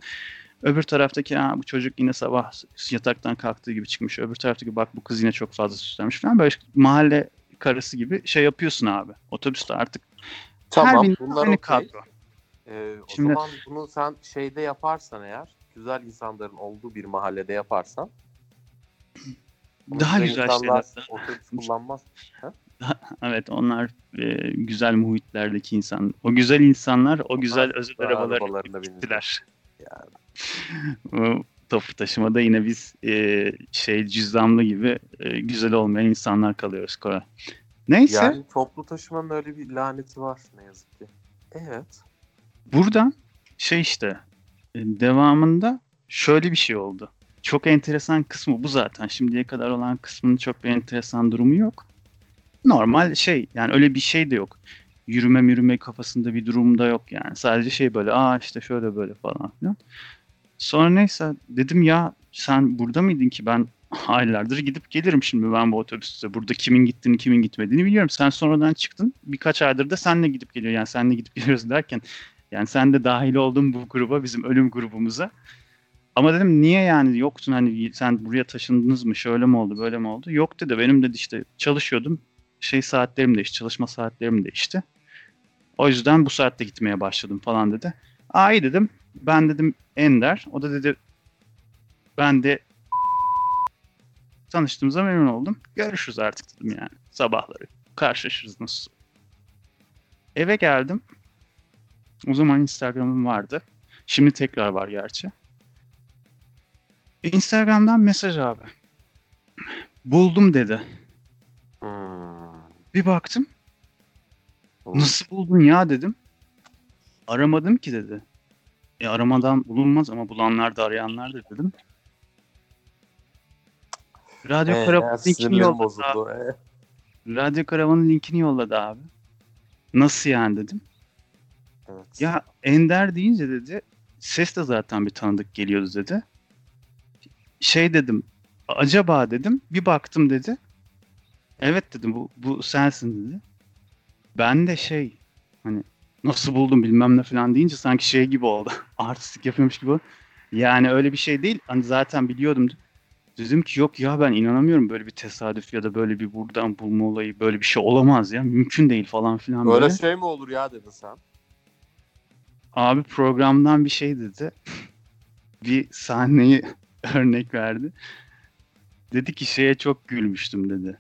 A: Öbür taraftaki ha, bu çocuk yine sabah yataktan kalktığı gibi çıkmış. Öbür taraftaki bak bu kız yine çok fazla süslenmiş falan. Böyle mahalle karısı gibi şey yapıyorsun abi. Otobüste artık her
B: Tamam
A: bin
B: bunlar
A: aynı
B: okey.
A: kadro.
B: Ee, o
A: Şimdi-
B: zaman bunu sen şeyde yaparsan eğer güzel insanların olduğu bir mahallede yaparsan bunu
A: Daha güzel
B: insanlar
A: şeyler.
B: kullanmaz.
A: Evet onlar e, güzel muhitlerdeki insan. O güzel insanlar o
B: Onlar
A: güzel özel
B: daha
A: arabaları
B: arabalarına
A: gittiler.
B: Yani.
A: Toplu taşımada yine biz e, şey cüzdanlı gibi e, güzel olmayan insanlar kalıyoruz Koray. Neyse
B: Yani toplu taşımanın öyle bir laneti var ne yazık ki. Evet.
A: buradan şey işte e, devamında şöyle bir şey oldu. Çok enteresan kısmı bu zaten. Şimdiye kadar olan kısmının çok bir enteresan durumu yok. Normal şey yani öyle bir şey de yok. Yürüme yürüme kafasında bir durum da yok yani. Sadece şey böyle aa işte şöyle böyle falan filan. Sonra neyse dedim ya sen burada mıydın ki ben aylardır gidip gelirim şimdi ben bu otobüste. Burada kimin gittiğini kimin gitmediğini biliyorum. Sen sonradan çıktın. Birkaç aydır da senle gidip geliyor. Yani senle gidip geliyoruz derken yani sen de dahil oldun bu gruba bizim ölüm grubumuza. Ama dedim niye yani yoktun hani sen buraya taşındınız mı şöyle mi oldu böyle mi oldu? Yok dedi benim dedi işte çalışıyordum şey saatlerim değişti çalışma saatlerim değişti. O yüzden bu saatte gitmeye başladım falan dedi. Aa iyi dedim ben dedim Ender o da dedi ben de tanıştığımıza memnun oldum. Görüşürüz artık dedim yani sabahları karşılaşırız nasıl. Eve geldim. O zaman Instagram'ım vardı. Şimdi tekrar var gerçi. Instagram'dan mesaj abi. Buldum dedi.
B: Hmm.
A: Bir baktım. Nasıl buldun ya dedim. Aramadım ki dedi. E aramadan bulunmaz ama bulanlar da arayanlar da dedim. Radyo
B: Ee,
A: Karavan'ın linkini yolladı. abi.
B: Ee,
A: Radyo Karavan'ın linkini yolladı abi. Nasıl yani dedim.
B: evet.
A: Ya Ender deyince dedi ses de zaten bir tanıdık geliyordu dedi. Şey dedim acaba dedim bir baktım dedi. Evet dedim bu, bu sensin dedi. Ben de şey hani nasıl buldum bilmem ne falan deyince sanki şey gibi oldu. Artistik yapıyormuş gibi oldu. Yani öyle bir şey değil. Hani zaten biliyordum. Dedim ki yok ya ben inanamıyorum böyle bir tesadüf ya da böyle bir buradan bulma olayı böyle bir şey olamaz ya mümkün değil falan filan
B: Böyle
A: böyle.
B: şey mi olur ya dedin sen?
A: Abi programdan bir şey dedi. Bir sahneyi örnek verdi. Dedi ki şeye çok gülmüştüm dedi.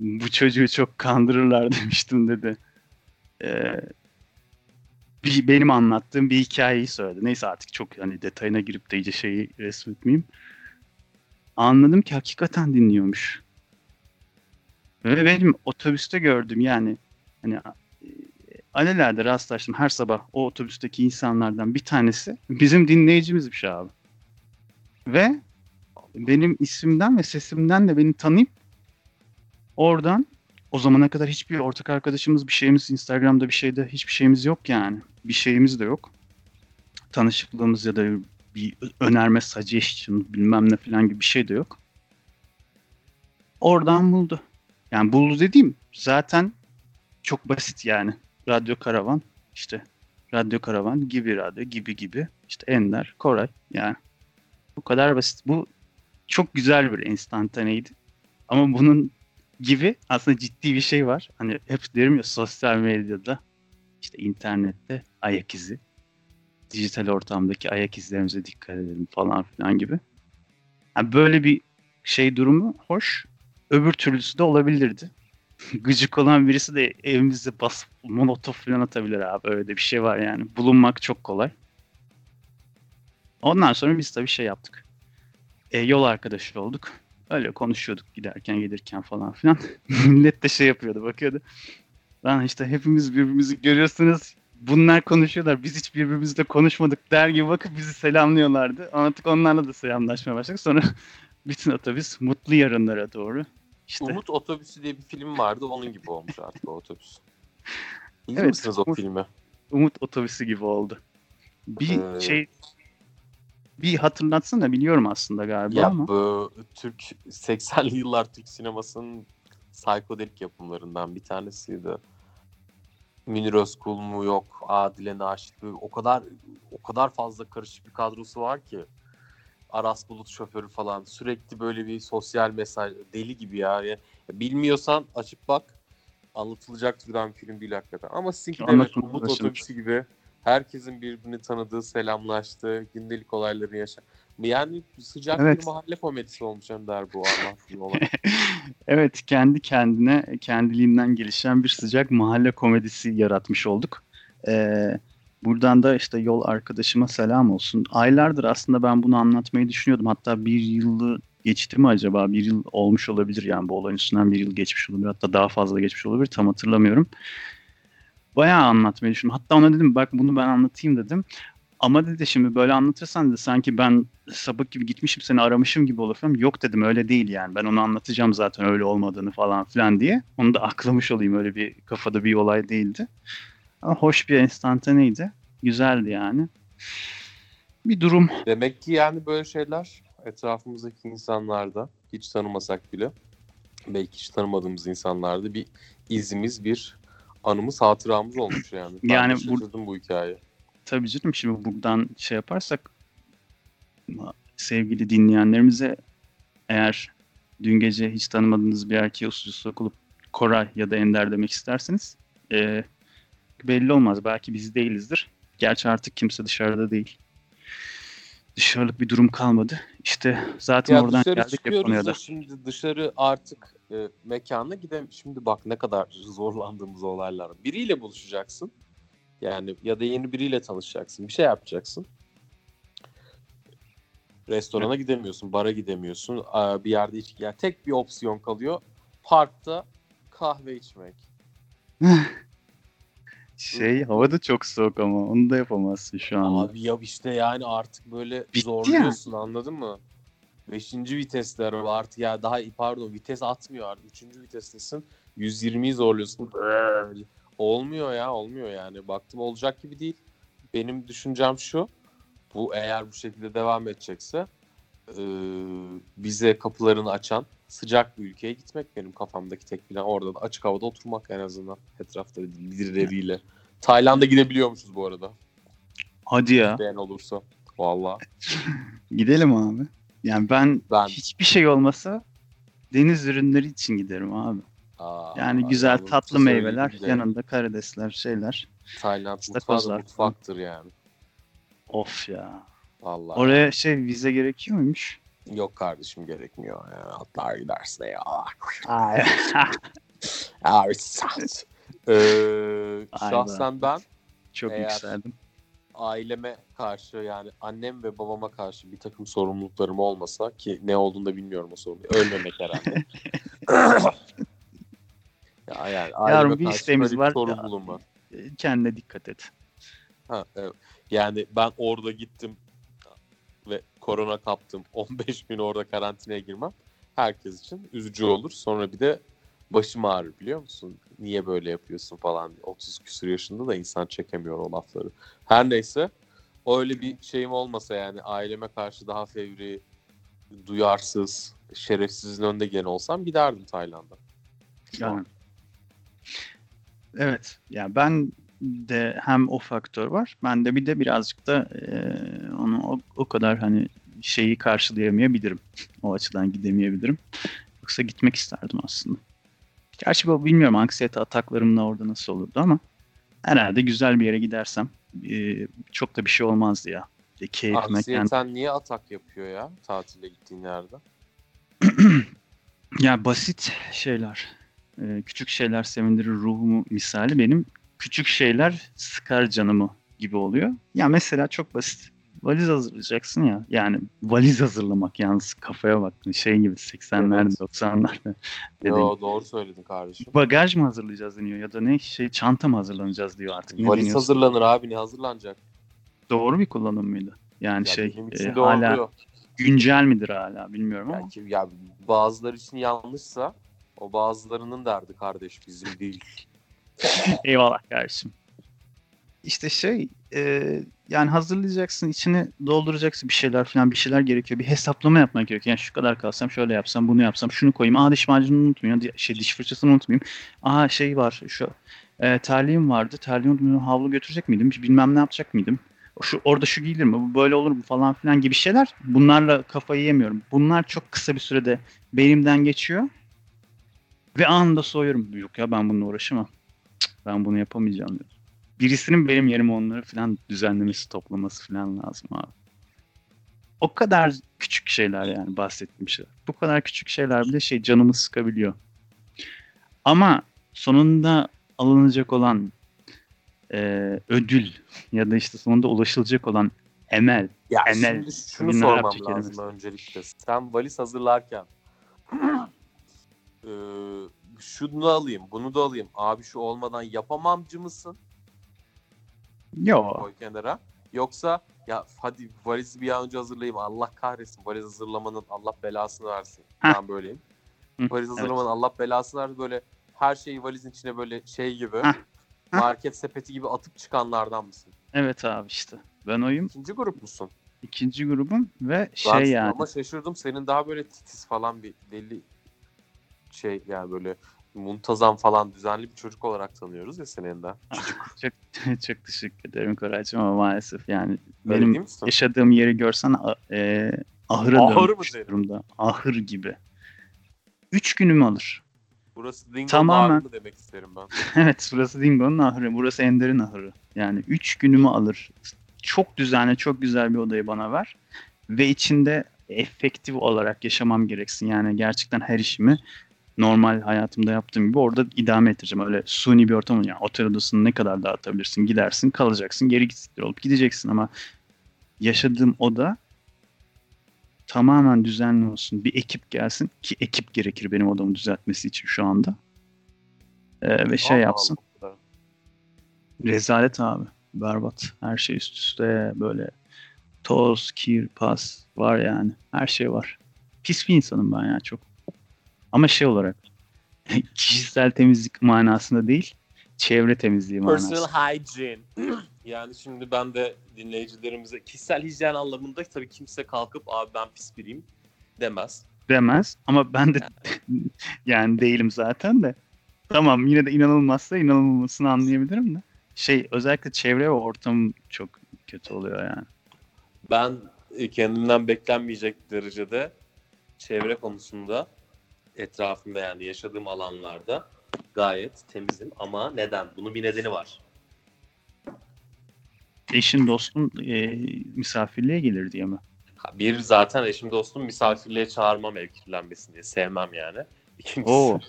A: Bu çocuğu çok kandırırlar demiştim dedi. Ee, bir, benim anlattığım bir hikayeyi söyledi. Neyse artık çok hani detayına girip de iyice şeyi resmetmeyeyim. Anladım ki hakikaten dinliyormuş. Ve benim otobüste gördüm yani hani e, alelade rastlaştım her sabah o otobüsteki insanlardan bir tanesi bizim dinleyicimizmiş abi. Ve benim isimden ve sesimden de beni tanıyıp oradan o zamana kadar hiçbir ortak arkadaşımız bir şeyimiz Instagram'da bir şeyde hiçbir şeyimiz yok yani. Bir şeyimiz de yok. Tanışıklığımız ya da bir önerme suggestion bilmem ne falan gibi bir şey de yok. Oradan buldu. Yani buldu dediğim zaten çok basit yani. Radyo Karavan işte Radyo Karavan gibi radyo gibi gibi işte Ender Koray yani bu kadar basit. Bu çok güzel bir enstantaneydi. Ama bunun gibi aslında ciddi bir şey var. Hani hep derim ya sosyal medyada işte internette ayak izi. Dijital ortamdaki ayak izlerimize dikkat edelim falan filan gibi. Yani böyle bir şey durumu hoş. Öbür türlüsü de olabilirdi. Gıcık olan birisi de evimizde basıp molotof falan atabilir abi. Öyle de bir şey var yani. Bulunmak çok kolay. Ondan sonra biz tabii şey yaptık. E, yol arkadaşı olduk. Öyle konuşuyorduk giderken gelirken falan filan. Millet de şey yapıyordu bakıyordu. Lan işte hepimiz birbirimizi görüyorsunuz. Bunlar konuşuyorlar. Biz hiç birbirimizle konuşmadık der gibi bakıp bizi selamlıyorlardı. Artık onlarla da selamlaşmaya başladık. Sonra bütün otobüs mutlu yarınlara doğru. İşte
B: Umut Otobüsü diye bir film vardı. Onun gibi olmuş artık o otobüs. İyi
A: Evet,
B: misiniz o
A: Umut-
B: filmi?
A: umut otobüsü gibi oldu. Bir
B: Ee,
A: şey bir hatırlatsana biliyorum aslında galiba
B: Ya
A: ama.
B: bu Türk 80'li yıllar Türk sinemasının psikodelik yapımlarından bir tanesiydi. Münir Özkul mu yok, Adile Naşit mi? O kadar o kadar fazla karışık bir kadrosu var ki. Aras Bulut şoförü falan sürekli böyle bir sosyal mesaj deli gibi ya. Ya Bilmiyorsan açıp bak. Anlatılacak türden film değil hakikaten. Ama sizinki de evet,
A: Anlatılmaya
B: Umut. Otobüsü gibi herkesin birbirini tanıdığı, selamlaştığı, gündelik olayları yaşa. Yani sıcak
A: Evet.
B: bir mahalle komedisi olmuş Önder bu anlattığın olay.
A: Evet, kendi kendine, kendiliğinden gelişen bir sıcak mahalle komedisi yaratmış olduk. Ee, buradan da işte yol arkadaşıma selam olsun. Aylardır aslında ben bunu anlatmayı düşünüyordum. Hatta bir yılı geçti mi acaba? Bir yıl olmuş olabilir yani bu olayın üstünden bir yıl geçmiş olabilir. Hatta daha fazla geçmiş olabilir. Tam hatırlamıyorum. Bayağı anlatmayı düşündüm. Hatta ona dedim bak bunu ben anlatayım dedim. Ama dedi şimdi böyle anlatırsan dedi sanki ben sapık gibi gitmişim seni aramışım gibi olur falan. Yok dedim öyle değil yani. Ben onu anlatacağım zaten öyle olmadığını falan filan diye. Onu da aklamış olayım öyle bir kafada bir olay değildi. Ama hoş bir enstantaneydi. Güzeldi yani. Bir durum.
B: Demek ki yani böyle şeyler etrafımızdaki insanlarda hiç tanımasak bile belki hiç tanımadığımız insanlarda bir izimiz, bir anımız, hatıramız olmuş yani. Ben
A: Yani bu-
B: bu hikaye.
A: Tabii canım şimdi buradan şey yaparsak sevgili dinleyenlerimize eğer dün gece hiç tanımadığınız bir erkeğe usulü sokulup Koray ya da Ender demek isterseniz e, belli olmaz. Belki biz değilizdir. Gerçi artık kimse dışarıda değil. Dışarılık bir durum kalmadı. İşte zaten
B: Ya
A: oradan geldik konuya
B: da şimdi dışarı artık e, mekana gidem. Şimdi bak ne kadar zorlandığımız olaylar. Biriyle buluşacaksın. Yani ya da yeni biriyle tanışacaksın. Bir şey yapacaksın. Restorana gidemiyorsun, bara gidemiyorsun. Bir yerde içki. Yani tek bir opsiyon kalıyor. Parkta kahve içmek.
A: Şey hava da çok soğuk ama onu da yapamazsın şu an.
B: Abi ya işte yani artık böyle
A: Bitti
B: zorluyorsun anladın mı? Beşinci viteste araba artık ya daha pardon vites atmıyor artık. Üçüncü vitestesin. 120'yi zorluyorsun. Böyle. Olmuyor ya olmuyor yani. Baktım olacak gibi değil. Benim düşüncem şu. Bu eğer bu şekilde devam edecekse e, bize kapılarını açan sıcak bir ülkeye gitmek benim kafamdaki tek plan. Orada da açık havada oturmak en azından. Etrafta birileriyle. Tayland'a gidebiliyormuşuz bu arada.
A: Hadi ya.
B: Beğen olursa. Valla.
A: Gidelim abi. Yani ben,
B: Ben-
A: hiçbir şey olmasa deniz ürünleri için giderim abi.
B: Aa,
A: Yani güzel
B: yalnız
A: tatlı meyveler,
B: de
A: yanında karidesler, şeyler.
B: Tayland mutfağı mutfaktır yani.
A: Of ya.
B: Vallahi.
A: Oraya şey vize gerekiyor muymuş?
B: Yok kardeşim gerekmiyor ya. Atlar gidersin ya.
A: Ay.
B: Abi saat. Ee, şahsen ben
A: Çok
B: Eğer-
A: yükseldim.
B: aileme karşı yani annem ve babama karşı bir takım sorumluluklarım olmasa ki ne olduğunu da bilmiyorum o sorumluluğu. Ölmemek herhalde. ya yani aileme
A: bir isteğimiz var.
B: Sorumluluğum var.
A: Kendine dikkat et.
B: Ha, evet. Yani ben orada gittim ve korona kaptım. 15 gün orada karantinaya girmem herkes için üzücü olur. Sonra bir de başım ağrır biliyor musun? Niye böyle yapıyorsun falan diye. 30 küsur yaşında da insan çekemiyor o lafları. Her neyse öyle bir şeyim olmasa yani aileme karşı daha fevri, duyarsız, şerefsizin önde gelen olsam giderdim Tayland'a.
A: Yani. Evet. Yani ben de hem o faktör var. Ben de bir de birazcık da e, o, o kadar hani şeyi karşılayamayabilirim. O açıdan gidemeyebilirim. Yoksa gitmek isterdim aslında. Gerçi bu bilmiyorum anksiyete ataklarımla orada nasıl olurdu ama herhalde güzel bir yere gidersem e, çok da bir şey olmazdı ya. E,
B: Anksiyeten niye atak yapıyor ya tatile gittiğin yerde?
A: Ya basit şeyler, e, küçük şeyler sevindirir ruhumu misali benim küçük şeyler sıkar canımı gibi oluyor. Ya mesela çok basit. Valiz hazırlayacaksın ya. Yani valiz hazırlamak yalnız kafaya bak. Şey gibi 80'lerde
B: Evet.
A: 90'larda. dediğim.
B: Yo, doğru söyledin kardeşim.
A: Bagaj mı hazırlayacağız deniyor ya da ne şey çanta mı hazırlanacağız diyor artık. Ne
B: Valiz
A: deniyorsa.
B: hazırlanır abi ne hazırlanacak?
A: Doğru bir kullanım mıydı? Yani
B: Ya
A: şey e, hala
B: oluyor.
A: güncel midir hala bilmiyorum ama.
B: Ya, ki- ya bazıları için yanlışsa o bazılarının derdi kardeş bizim değil.
A: Eyvallah kardeşim. İşte şey e, yani hazırlayacaksın içini dolduracaksın bir şeyler falan bir şeyler gerekiyor. Bir hesaplama yapmak gerekiyor. Yani şu kadar kalsam şöyle yapsam bunu yapsam şunu koyayım. Aa diş macununu unutmayayım. Şey diş fırçasını unutmayayım. Aa şey var şu e, terliğim vardı. Terliği unutmayayım. Havlu götürecek miydim? Bilmem ne yapacak mıydım? Şu, orada şu giyilir mi? Bu böyle olur mu falan filan gibi şeyler. Bunlarla kafayı yemiyorum. Bunlar çok kısa bir sürede beynimden geçiyor. Ve anında soğuyorum. Yok ya ben bununla uğraşamam. Cık, Ben bunu yapamayacağım diyor. Birisinin benim yerime onları falan düzenlemesi, toplaması falan lazım abi. O kadar küçük şeyler yani bahsettiğim şeyler. Bu kadar küçük şeyler bile şey canımı sıkabiliyor. Ama sonunda alınacak olan e, ödül ya da işte sonunda ulaşılacak olan emel.
B: Ya
A: Enel.
B: şimdi şunu sormam lazım
A: kelimesi.
B: öncelikle. Sen valiz hazırlarken eee şunu da alayım, bunu da alayım. Abi şu olmadan yapamamcı mısın?
A: Yo.
B: Koy kenara. Yoksa ya hadi valizi bir an önce hazırlayayım. Allah kahretsin. Valiz hazırlamanın Allah belasını versin.
A: Heh.
B: Ben böyleyim.
A: Hı,
B: Valiz
A: evet.
B: hazırlamanın Allah belasını versin. Böyle her şeyi valizin içine böyle şey gibi.
A: Heh.
B: market sepeti gibi atıp çıkanlardan mısın?
A: Evet abi işte. Ben oyum.
B: İkinci grup musun?
A: ikinci grubum ve şey
B: Ben
A: yani.
B: Ama şaşırdım. Senin daha böyle titiz falan bir deli şey yani böyle muntazam falan düzenli bir çocuk olarak tanıyoruz ya senin de.
A: Çok, çok teşekkür ederim Koraycığım ama maalesef yani
B: Öyle
A: benim yaşadığım yeri görsen e, ahıra
B: Ahır mı
A: dönmüş durumda. Ahır gibi. Üç günümü alır.
B: Burası Dingo'nun
A: Tamamen.
B: ağrı mı demek isterim ben.
A: evet burası Dingo'nun ahırı. Burası Ender'in ahırı. Yani üç günümü alır. Çok düzenli, çok güzel bir odayı bana ver. Ve içinde efektif olarak yaşamam gereksin. Yani gerçekten her işimi normal hayatımda yaptığım gibi orada idame ettireceğim. Öyle suni bir ortam yani otel odasını ne kadar dağıtabilirsin gidersin kalacaksın geri gitsin olup gideceksin ama yaşadığım oda tamamen düzenli olsun. Bir ekip gelsin ki ekip gerekir benim odamı düzeltmesi için şu anda. Ee, ve şey
B: Allah
A: yapsın.
B: Allah.
A: Rezalet abi. Berbat. Her şey üst üste böyle toz, kir, pas var yani. Her şey var. Pis bir insanım ben ya çok. Ama şey olarak kişisel temizlik manasında değil, çevre temizliği manasında.
B: Personal hygiene. yani şimdi ben de dinleyicilerimize kişisel hijyen anlamında tabii kimse kalkıp abi ben pis biriyim demez.
A: demez ama ben de yani değilim zaten de. Tamam yine de inanılmazsa inanılmasını anlayabilirim de. Şey özellikle çevre ve ortam çok kötü oluyor yani.
B: Ben kendimden beklenmeyecek derecede çevre konusunda etrafımda yani yaşadığım alanlarda gayet temizim ama neden? Bunun bir nedeni var.
A: Eşin dostun e, misafirliğe gelir diye mi?
B: Bir zaten eşim dostum misafirliğe çağırmam ev kirlenmesin diye sevmem yani. İkincisi
A: Oo.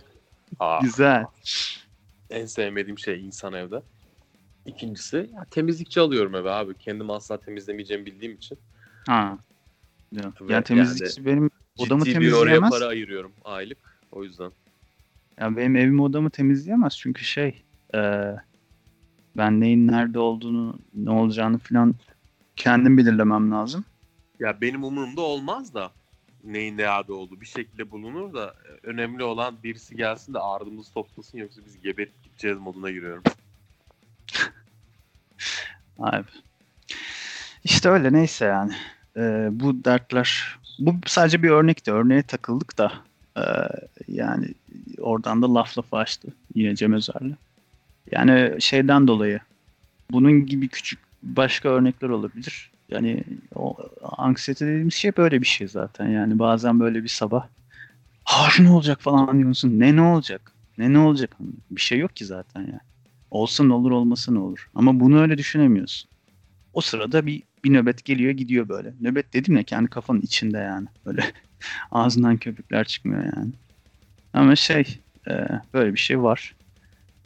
B: Aa,
A: Güzel.
B: en sevmediğim şey insan evde. İkincisi ya, temizlikçi alıyorum eve abi. Kendimi asla temizlemeyeceğimi bildiğim için.
A: Ha. Ya,
B: Ve
A: ya temizlikçi benim odamı
B: Ciddi bir oraya
A: temizleyemez.
B: para ayırıyorum aylık. O yüzden.
A: Ya benim evimi odamı temizleyemez çünkü şey e, ben neyin nerede olduğunu ne olacağını falan kendim belirlemem lazım.
B: Ya benim umurumda olmaz da neyin ne yerde olduğu bir şekilde bulunur da e, önemli olan birisi gelsin de ardımızı toplasın yoksa biz geberip gideceğiz moduna giriyorum.
A: Abi. İşte öyle neyse yani. E, bu dertler bu sadece bir örnekti. Örneğe takıldık da e, yani oradan da laf lafı açtı yine Cem Özer'le. Yani şeyden dolayı bunun gibi küçük başka örnekler olabilir. Yani o anksiyete dediğimiz şey böyle bir şey zaten. Yani bazen böyle bir sabah ha ne olacak falan diyorsun. Ne ne olacak? Ne ne olacak? Bir şey yok ki zaten yani. Olsa ne olur olmasa ne olur. Ama bunu öyle düşünemiyorsun. O sırada bir, bir nöbet geliyor gidiyor böyle. Nöbet dedim ya kendi kafanın içinde yani. Böyle ağzından köpükler çıkmıyor yani. Ama şey e, böyle bir şey var.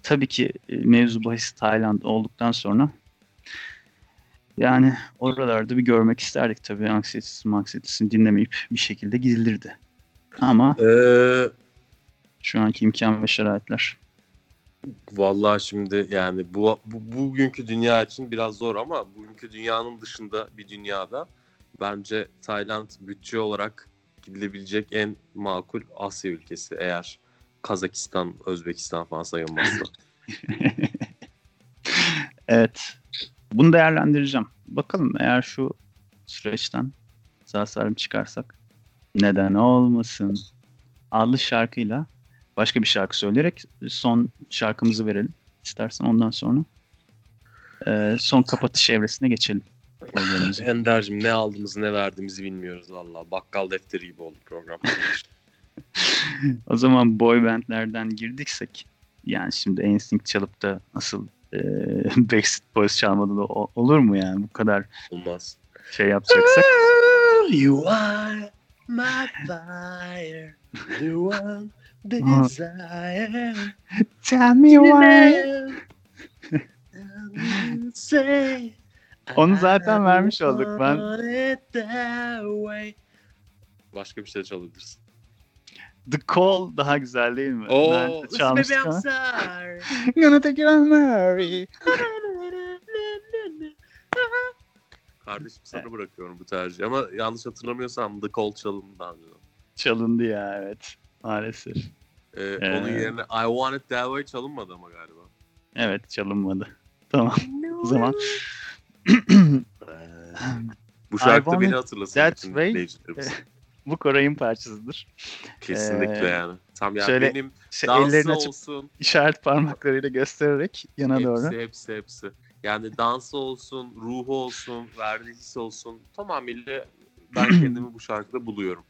A: Tabii ki e, mevzu bahis Tayland olduktan sonra yani oralarda bir görmek isterdik tabii anksiyetesi anksiyetesini dinlemeyip bir şekilde gidilirdi. Ama
B: Ee,
A: şu anki imkan ve şeraitler.
B: Vallahi şimdi yani bu, bu bugünkü dünya için biraz zor ama bugünkü dünyanın dışında bir dünyada bence Tayland bütçe olarak gidilebilecek en makul Asya ülkesi eğer Kazakistan, Özbekistan falan sayılmazsa.
A: Evet. Bunu değerlendireceğim. Bakalım eğer şu süreçten sağ salim çıkarsak neden olmasın adlı şarkıyla başka bir şarkı söyleyerek son şarkımızı verelim. İstersen ondan sonra e, son kapatış evresine geçelim.
B: Ender'cim ne aldığımızı ne verdiğimizi bilmiyoruz valla. Bakkal defteri gibi oldu program.
A: o zaman boy bandlerden girdiksek yani şimdi NSYNC çalıp da nasıl e, Backstreet Boys çalmadı da o- olur mu yani bu kadar
B: Olmaz.
A: şey yapacaksak?
B: You are my fire, the one desire.
A: Tell me
B: Say,
A: Onu zaten vermiş olduk. Ben
B: Başka bir şey çalabilirsin.
A: The Call daha güzel değil mi?
B: Oo, sorry.
A: Gonna take it on Mary.
B: Kardeşim sana bırakıyorum bu tercihi ama yanlış hatırlamıyorsam The Call çalındı daha önce.
A: Çalındı ya evet. Maalesef.
B: Ee,
A: Ee.
B: Onun yerine I Want It That Way çalınmadı ama galiba.
A: Evet çalınmadı. Tamam. O zaman
B: Bu
A: I
B: şarkı beni hatırlasın.
A: That Way.
B: dinleyicilerimiz.
A: bu Koray'ın parçasıdır.
B: Kesinlikle
A: Ee,
B: yani. Tam yani
A: şöyle
B: benim
A: Şey,
B: dansı
A: ellerini açıp
B: olsun.
A: işaret parmaklarıyla göstererek yana
B: Hepsi
A: doğru.
B: hepsi hepsi. Yani dansı olsun, ruhu olsun, verdiği his olsun. Tamamıyla ben kendimi bu şarkıda buluyorum.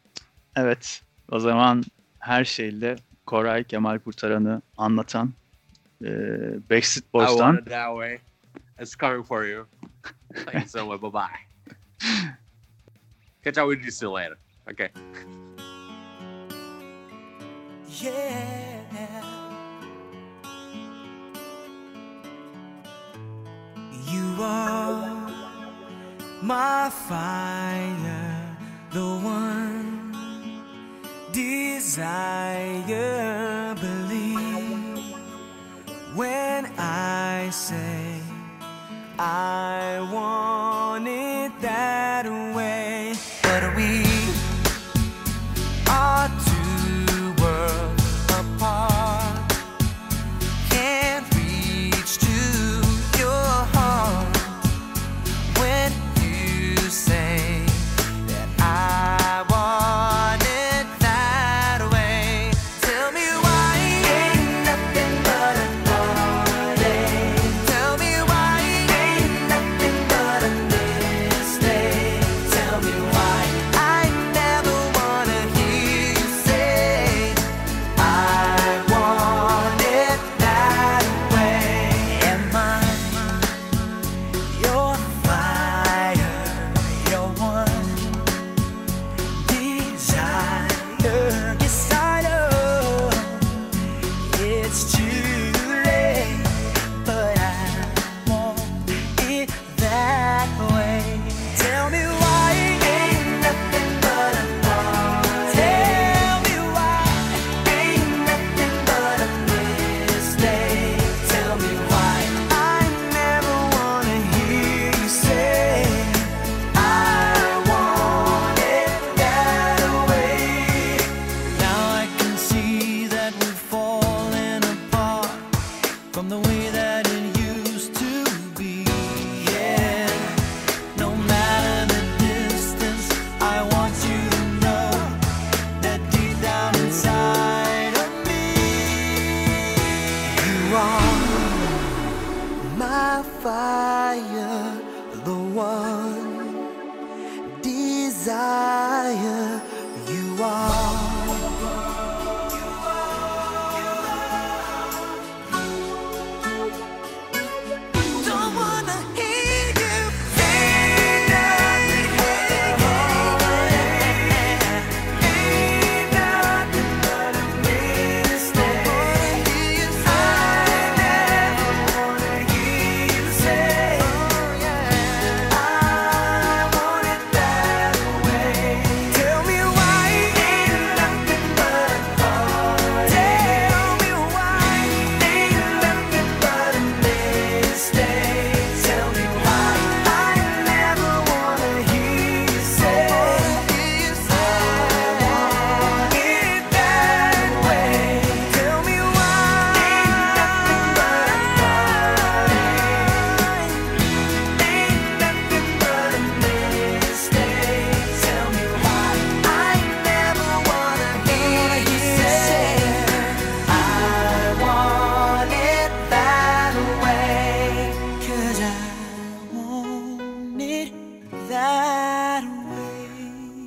A: Evet. O zaman her şeyle Koray Kemal Kurtaran'ı anlatan e, Backstreet
B: I
A: Boys'tan
B: want it that way. It's coming for you. Thank you so much. Bye bye. Catch up with you soon later. Okay.
C: Yeah. You are my fire, the one desire. Believe when I say I want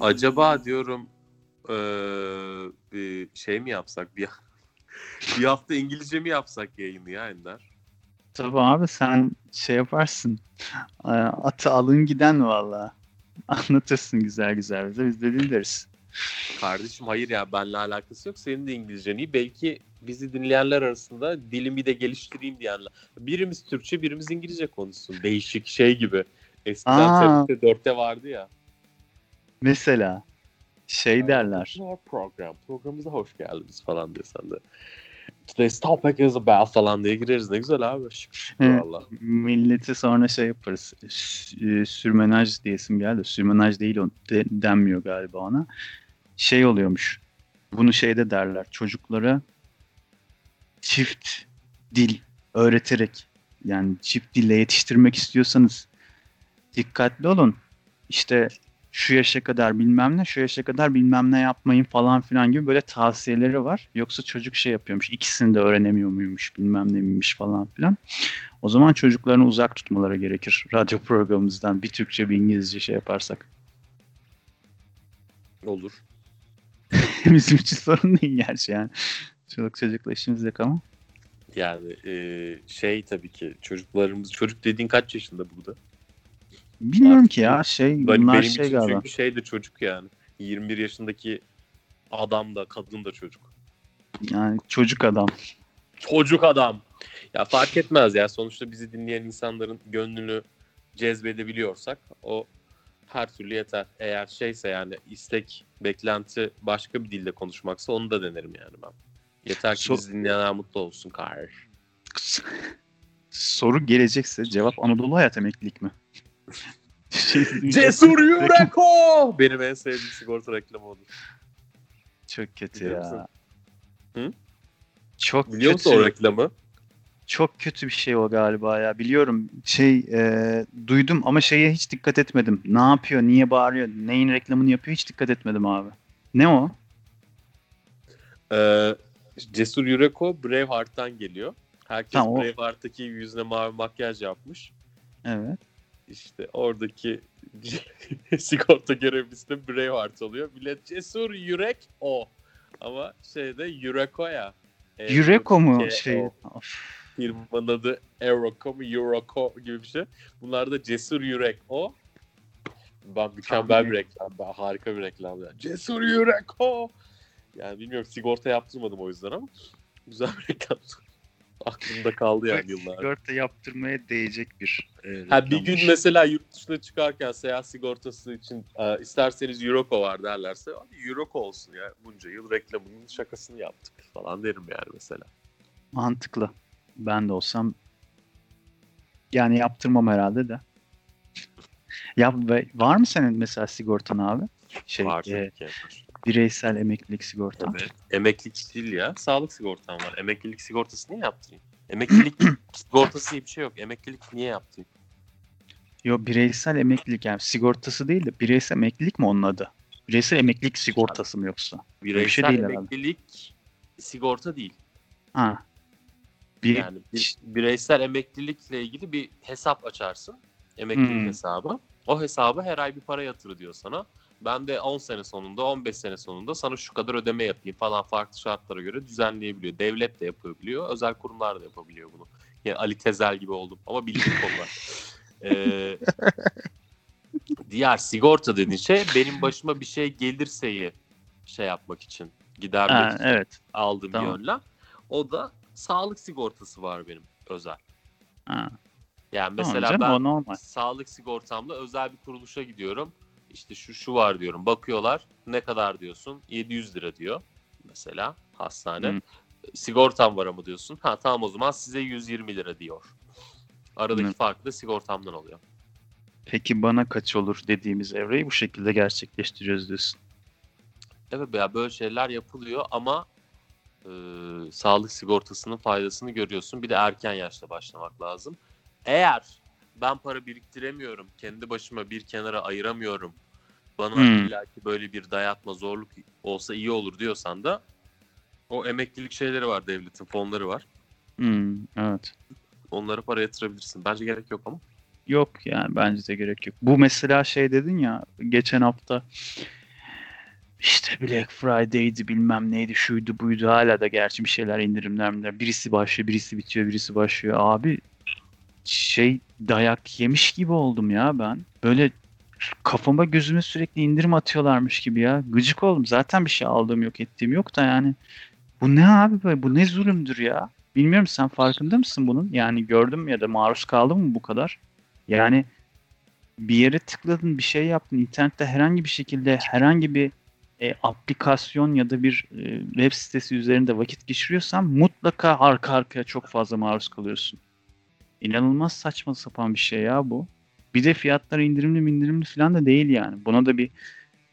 B: acaba diyorum eee, bir şey mi yapsak bir bir hafta İngilizce mi yapsak yayını ya Ender?
A: Tabii abi sen şey yaparsın. Ee, Atı alın giden valla. Anlatırsın güzel güzel bize. Biz de dinleriz.
B: Kardeşim hayır ya benimle alakası yok. Senin de İngilizcen iyi. Belki bizi dinleyenler arasında dilimi de geliştireyim diyenler. Birimiz Türkçe birimiz İngilizce konuşsun. Değişik şey gibi. Eskiden 4'te vardı ya.
A: Mesela şey derler.
B: Program. Programımıza hoş geldiniz falan diye sen de. Today's topic is about falan diye gireriz. Ne güzel abi.
A: Hı.
B: valla.
A: Milleti sonra şey yaparız. E, Sürmenaj diyesim geldi. Sürmenaj değil o de- denmiyor galiba ona. Şey oluyormuş. Bunu şeyde derler. Çocuklara çift dil öğreterek yani çift dille yetiştirmek istiyorsanız dikkatli olun. İşte şu yaşa kadar bilmem ne, şu yaşa kadar bilmem ne yapmayın falan filan gibi böyle tavsiyeleri var. Yoksa çocuk şey yapıyormuş, ikisini de öğrenemiyor muymuş, bilmem ne miymiş falan filan. O zaman çocuklarını uzak tutmaları gerekir radyo programımızdan bir Türkçe bir İngilizce şey yaparsak.
B: Olur.
A: Bizim için sorun değil gerçi yani. Çoluk çocukla işimiz yok ama.
B: Yani e, şey tabii ki çocuklarımız çocuk dediğin kaç yaşında burada?
A: Bilmiyorum
B: Artık
A: ki ya şey bunlar
B: benim
A: şey
B: için
A: galiba.
B: çünkü şey de çocuk yani. 21 yaşındaki adam da kadın da çocuk.
A: Yani çocuk adam.
B: Çocuk adam. Ya fark etmez ya. Sonuçta bizi dinleyen insanların gönlünü cezbedebiliyorsak o her türlü yeter. Eğer şeyse yani istek, beklenti başka bir dilde konuşmaksa onu da denerim yani ben. Yeter ki
A: So-
B: bizi dinleyenler mutlu olsun kardeş.
A: Soru gelecekse cevap Anadolu Hayat emeklilik mi? Şey,
B: Cesur Yureko! Benim en sevdiğim sigorta reklamı odur.
A: Çok kötü
B: Biliyor
A: ya.
B: musun? Hı?
A: Çok
B: Biliyor musun o
A: kötü.
B: reklamı?
A: Çok kötü bir şey o galiba ya. Biliyorum şey e, duydum ama şeye hiç dikkat etmedim. Ne yapıyor, niye bağırıyor, neyin reklamını yapıyor hiç dikkat etmedim abi. Ne o?
B: Ee, Cesur Yureko Braveheart'tan geliyor. Herkes
A: Tamam, o-
B: Braveheart'taki yüzüne mavi makyaj yapmış.
A: Evet.
B: İşte oradaki sigorta görevlisi de Braveheart oluyor. Millet Cesur Yürek o. Ama şeyde Yureko ya. E,
A: Yureko mu şey?
B: Firmanın adı Euroko mu Euroko gibi bir şey. Bunlar da Cesur Yürek o. Ben mükemmel bir reklam. Ben harika bir reklam. Yani. Cesur Yürek o. Yani bilmiyorum sigorta yaptırmadım o yüzden ama güzel bir reklam. Aklımda kaldı yani yıllar.
A: Sigorta yaptırmaya değecek bir e,
B: Ha, bir gün mesela yurt dışına çıkarken seyahat sigortası için e, isterseniz Euroko var derlerse hadi Euroko olsun ya. Bunca yıl reklamının şakasını yaptık falan derim yani mesela.
A: Mantıklı. Ben de olsam yani yaptırmam herhalde de. Ya ve var mı senin mesela sigortan abi? Şey,
B: var
A: e,
B: tabii ki.
A: Bireysel emeklilik sigortan.
B: Evet. Emeklilik değil ya. Sağlık sigortam var. Emeklilik sigortası niye yaptırayım? Emeklilik sigortası diye bir şey yok. Emeklilik niye yaptırayım?
A: Yo bireysel emeklilik yani sigortası değil de bireysel emeklilik mi onun adı? Bireysel emeklilik sigortası mı yoksa?
B: Bireysel
A: değil herhalde.
B: emeklilik sigorta değil.
A: Ha. Bir,
B: Yani bir, bireysel emeklilikle ilgili bir hesap açarsın. Emeklilik
A: Hmm.
B: hesabı. O hesaba her ay bir para yatır diyor sana. Ben de 10 sene sonunda, 15 sene sonunda sana şu kadar ödeme yapayım falan farklı şartlara göre düzenleyebiliyor. Devlet de yapabiliyor, özel kurumlar da yapabiliyor bunu. Yani Ali Tezel gibi oldum ama bildiğim konular. Ee, diğer sigorta dediğin şey benim başıma bir şey gelirseyi şey yapmak için, gidermek
A: ha,
B: için
A: evet.
B: aldığım
A: Tamam.
B: bir önlem. O da sağlık sigortası var benim özel.
A: Ha.
B: Yani
A: Tamam
B: mesela
A: canım,
B: ben sağlık sigortamla özel bir kuruluşa gidiyorum. İşte şu şu var diyorum. Bakıyorlar. Ne kadar diyorsun? 700 lira diyor. Mesela hastane.
A: Hı.
B: Sigortam var ama diyorsun. Ha tamam o zaman size 120 lira diyor. Aradaki
A: Hı.
B: fark da sigortamdan oluyor.
A: Peki bana kaç olur dediğimiz evreyi bu şekilde gerçekleştiriyoruz diyorsun.
B: Evet ya böyle şeyler yapılıyor ama e, sağlık sigortasının faydasını görüyorsun. Bir de erken yaşta başlamak lazım. Eğer ben para biriktiremiyorum, kendi başıma bir kenara ayıramıyorum, bana
A: Hmm.
B: illaki böyle bir dayatma, zorluk olsa iyi olur diyorsan da o emeklilik şeyleri var, devletin fonları var.
A: Hmm, evet.
B: Onlara para yatırabilirsin. Bence gerek yok ama.
A: Yok yani bence de gerek yok. Bu mesela şey dedin ya geçen hafta işte Black Friday'di bilmem neydi şuydu buydu hala da gerçi bir şeyler indirimler birisi başlıyor birisi bitiyor birisi başlıyor abi şey dayak yemiş gibi oldum ya ben. Böyle kafama gözüme sürekli indirim atıyorlarmış gibi ya. Gıcık oldum. Zaten bir şey aldığım yok ettiğim yok da yani. Bu ne abi böyle? Bu ne zulümdür ya? Bilmiyorum sen farkında mısın bunun? Yani gördün mü ya da maruz kaldın mı bu kadar? Yani bir yere tıkladın bir şey yaptın. İnternette herhangi bir şekilde herhangi bir e, aplikasyon ya da bir e, web sitesi üzerinde vakit geçiriyorsan mutlaka arka arkaya çok fazla maruz kalıyorsun. İnanılmaz saçma sapan bir şey ya bu. Bir de fiyatlar indirimli indirimli falan da değil yani. Buna da bir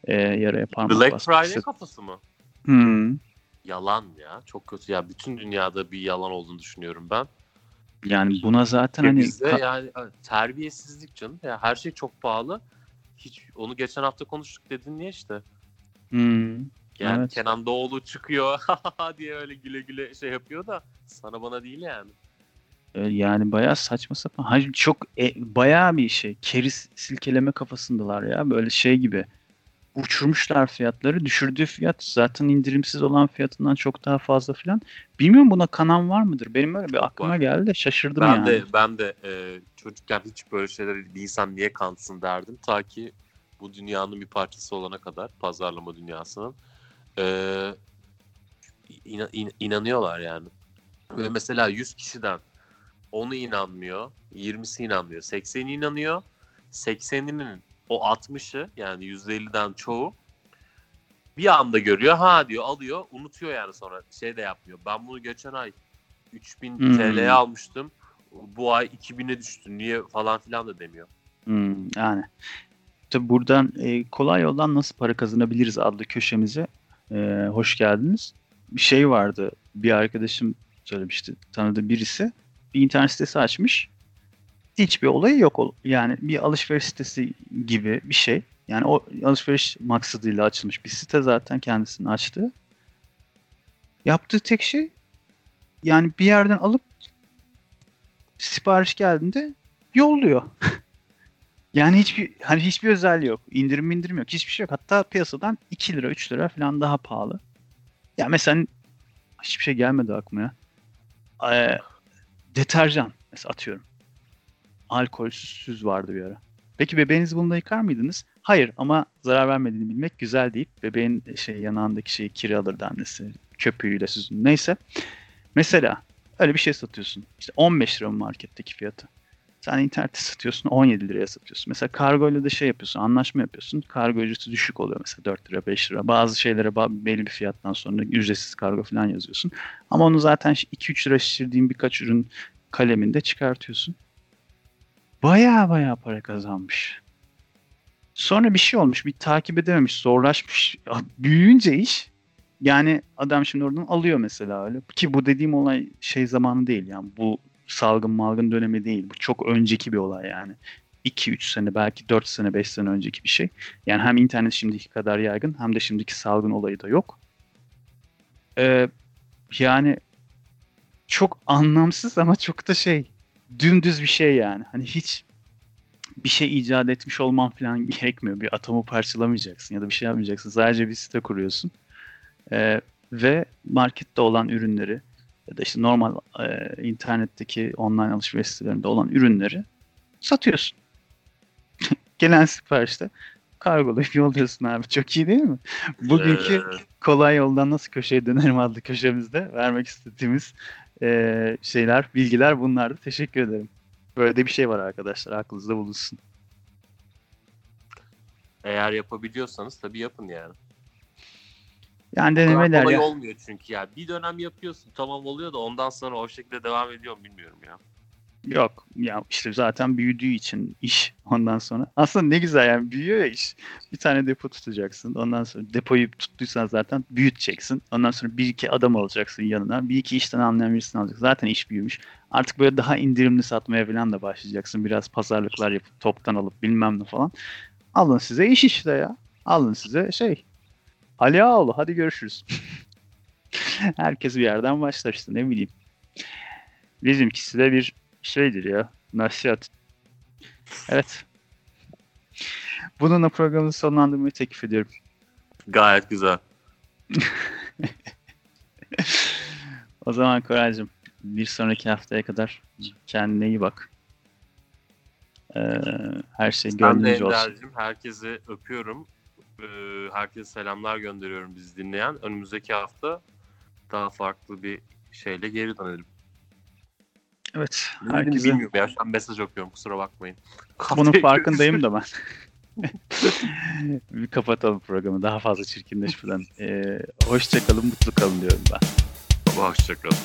A: e, yaraya parmak
B: Black
A: basmak
B: Friday kafası mı?
A: Hmm.
B: Yalan ya. Çok kötü ya. Bütün dünyada bir yalan olduğunu düşünüyorum ben.
A: Yani buna zaten
B: Ve
A: hani
B: bizde yani terbiyesizlik canım. Ya her şey çok pahalı. Hiç onu geçen hafta konuştuk dedin niye işte.
A: Hmm.
B: Yani
A: Evet.
B: Kenan Doğulu çıkıyor diye öyle güle güle şey yapıyor da sana bana değil yani.
A: E, Yani bayağı saçma sapan. Hayır, çok e, bayağı bir şey. Keriz silkeleme kafasındalar ya. Böyle şey gibi. Uçurmuşlar fiyatları. Düşürdüğü fiyat zaten indirimsiz olan fiyatından çok daha fazla filan. Bilmiyorum buna kanan var mıdır? Benim öyle bir aklıma
B: var.
A: geldi de şaşırdım
B: Ben
A: yani.
B: de ben de e, çocukken hiç böyle şeyler bir insan niye kansın derdim ta ki bu dünyanın bir parçası olana kadar pazarlama dünyasının e, ina- in- inanıyorlar yani. Ve mesela 100 kişiden 10'u inanmıyor, 20'si inanmıyor, 80'i inanıyor. 80'inin o 60'ı yani %50'den çoğu bir anda görüyor. Ha diyor alıyor unutuyor yani sonra şey de yapmıyor. Ben bunu geçen ay 3000
A: Hmm.
B: TL'ye almıştım. Bu ay 2000'e düştü. Niye falan filan da demiyor.
A: Hmm, yani. Tabii buradan e, kolay yoldan nasıl para kazanabiliriz adlı köşemize e, hoş geldiniz. Bir şey vardı. Bir arkadaşım söylemişti. Tanıdığı birisi. Bir internet sitesi açmış. Hiçbir olayı yok. Yani bir alışveriş sitesi gibi bir şey. Yani o alışveriş maksadıyla açılmış bir site zaten kendisinin açtığı. Yaptığı tek şey yani bir yerden alıp sipariş geldiğinde yolluyor. Yani hiçbir hani hiçbir özelliği yok. İndirim indirim yok. Hiçbir şey yok. Hatta piyasadan 2 lira 3 lira falan daha pahalı. Ya mesela hiçbir şey gelmedi aklıma ya. Ee, deterjan mesela atıyorum. Alkolsüz vardı bir ara. Peki bebeğinizi bununla yıkar mıydınız? Hayır ama zarar vermediğini bilmek güzel deyip bebeğin şey yanağındaki şeyi kiri alırdı annesi. Köpüğüyle süzün. Neyse. Mesela öyle bir şey satıyorsun. İşte 15 lira marketteki fiyatı. Sen internette satıyorsun 17 liraya satıyorsun. Mesela kargoyla da şey yapıyorsun anlaşma yapıyorsun. Kargo ücreti düşük oluyor mesela 4 lira 5 lira. Bazı şeylere belli bir fiyattan sonra ücretsiz kargo falan yazıyorsun. Ama onu zaten 2-3 lira şişirdiğin birkaç ürün kaleminde çıkartıyorsun. Baya baya para kazanmış. Sonra bir şey olmuş bir takip edememiş zorlaşmış. Ya, Büyüyünce iş yani adam şimdi oradan alıyor mesela öyle. Ki bu dediğim olay şey zamanı değil yani bu salgın malgın dönemi değil. Bu çok önceki bir olay yani. 2-3 sene belki 4 sene 5 sene önceki bir şey. Yani hem internet şimdiki kadar yaygın hem de şimdiki salgın olayı da yok. Ee, yani çok anlamsız ama çok da şey dümdüz bir şey yani. Hani hiç bir şey icat etmiş olman falan gerekmiyor. Bir atomu parçalamayacaksın ya da bir şey yapmayacaksın. Sadece bir site kuruyorsun. Ee, ve markette olan ürünleri ya da işte normal e, internetteki online alışveriş sitelerinde olan ürünleri satıyorsun. Gelen siparişte kargolayıp yolluyorsun abi. Çok iyi değil mi? Bugünkü kolay yoldan nasıl köşeye dönerim adlı köşemizde vermek istediğimiz e, şeyler, bilgiler bunlardı. Teşekkür ederim. Böyle de bir şey var arkadaşlar. Aklınızda bulunsun.
B: eğer yapabiliyorsanız tabii yapın yani.
A: Yani denemeler
B: kolay
A: ya.
B: olmuyor çünkü ya. Bir dönem yapıyorsun tamam oluyor da ondan sonra o şekilde devam ediyor mu bilmiyorum ya.
A: Yok ya işte zaten büyüdüğü için iş ondan sonra. Aslında ne güzel yani büyüyor ya iş. Bir tane depo tutacaksın. Ondan sonra depoyu tuttuysan zaten büyüteceksin. Ondan sonra bir iki adam alacaksın yanına. Bir iki işten anlayan birisini alacaksın. Zaten iş büyümüş. Artık böyle daha indirimli satmaya falan da başlayacaksın. Biraz pazarlıklar yapıp toptan alıp bilmem ne falan. Alın size iş işte ya. Alın size şey. Ali Ağoğlu hadi görüşürüz. Herkes bir yerden başlar işte ne bileyim. Bizimkisi de bir şeydir ya. Nasihat. Evet. Bununla programı sonlandırmayı teklif ediyorum.
B: Gayet güzel.
A: O zaman Koraycığım bir sonraki haftaya kadar kendine iyi bak. Ee, her şey
B: Ben de
A: gönlünce olsun.
B: Ender'cim herkesi öpüyorum. Ee, herkese selamlar gönderiyorum bizi dinleyen. Önümüzdeki hafta daha farklı bir şeyle geri dönelim.
A: Evet. Herkese
B: bilmiyorum ya. Şu an mesaj okuyorum kusura bakmayın.
A: bunun farkındayım da ben. bir kapatalım programı. Daha fazla çirkinleşmeden. Ee, hoşça kalın, mutlu kalın diyorum ben.
B: Hoşçakalın.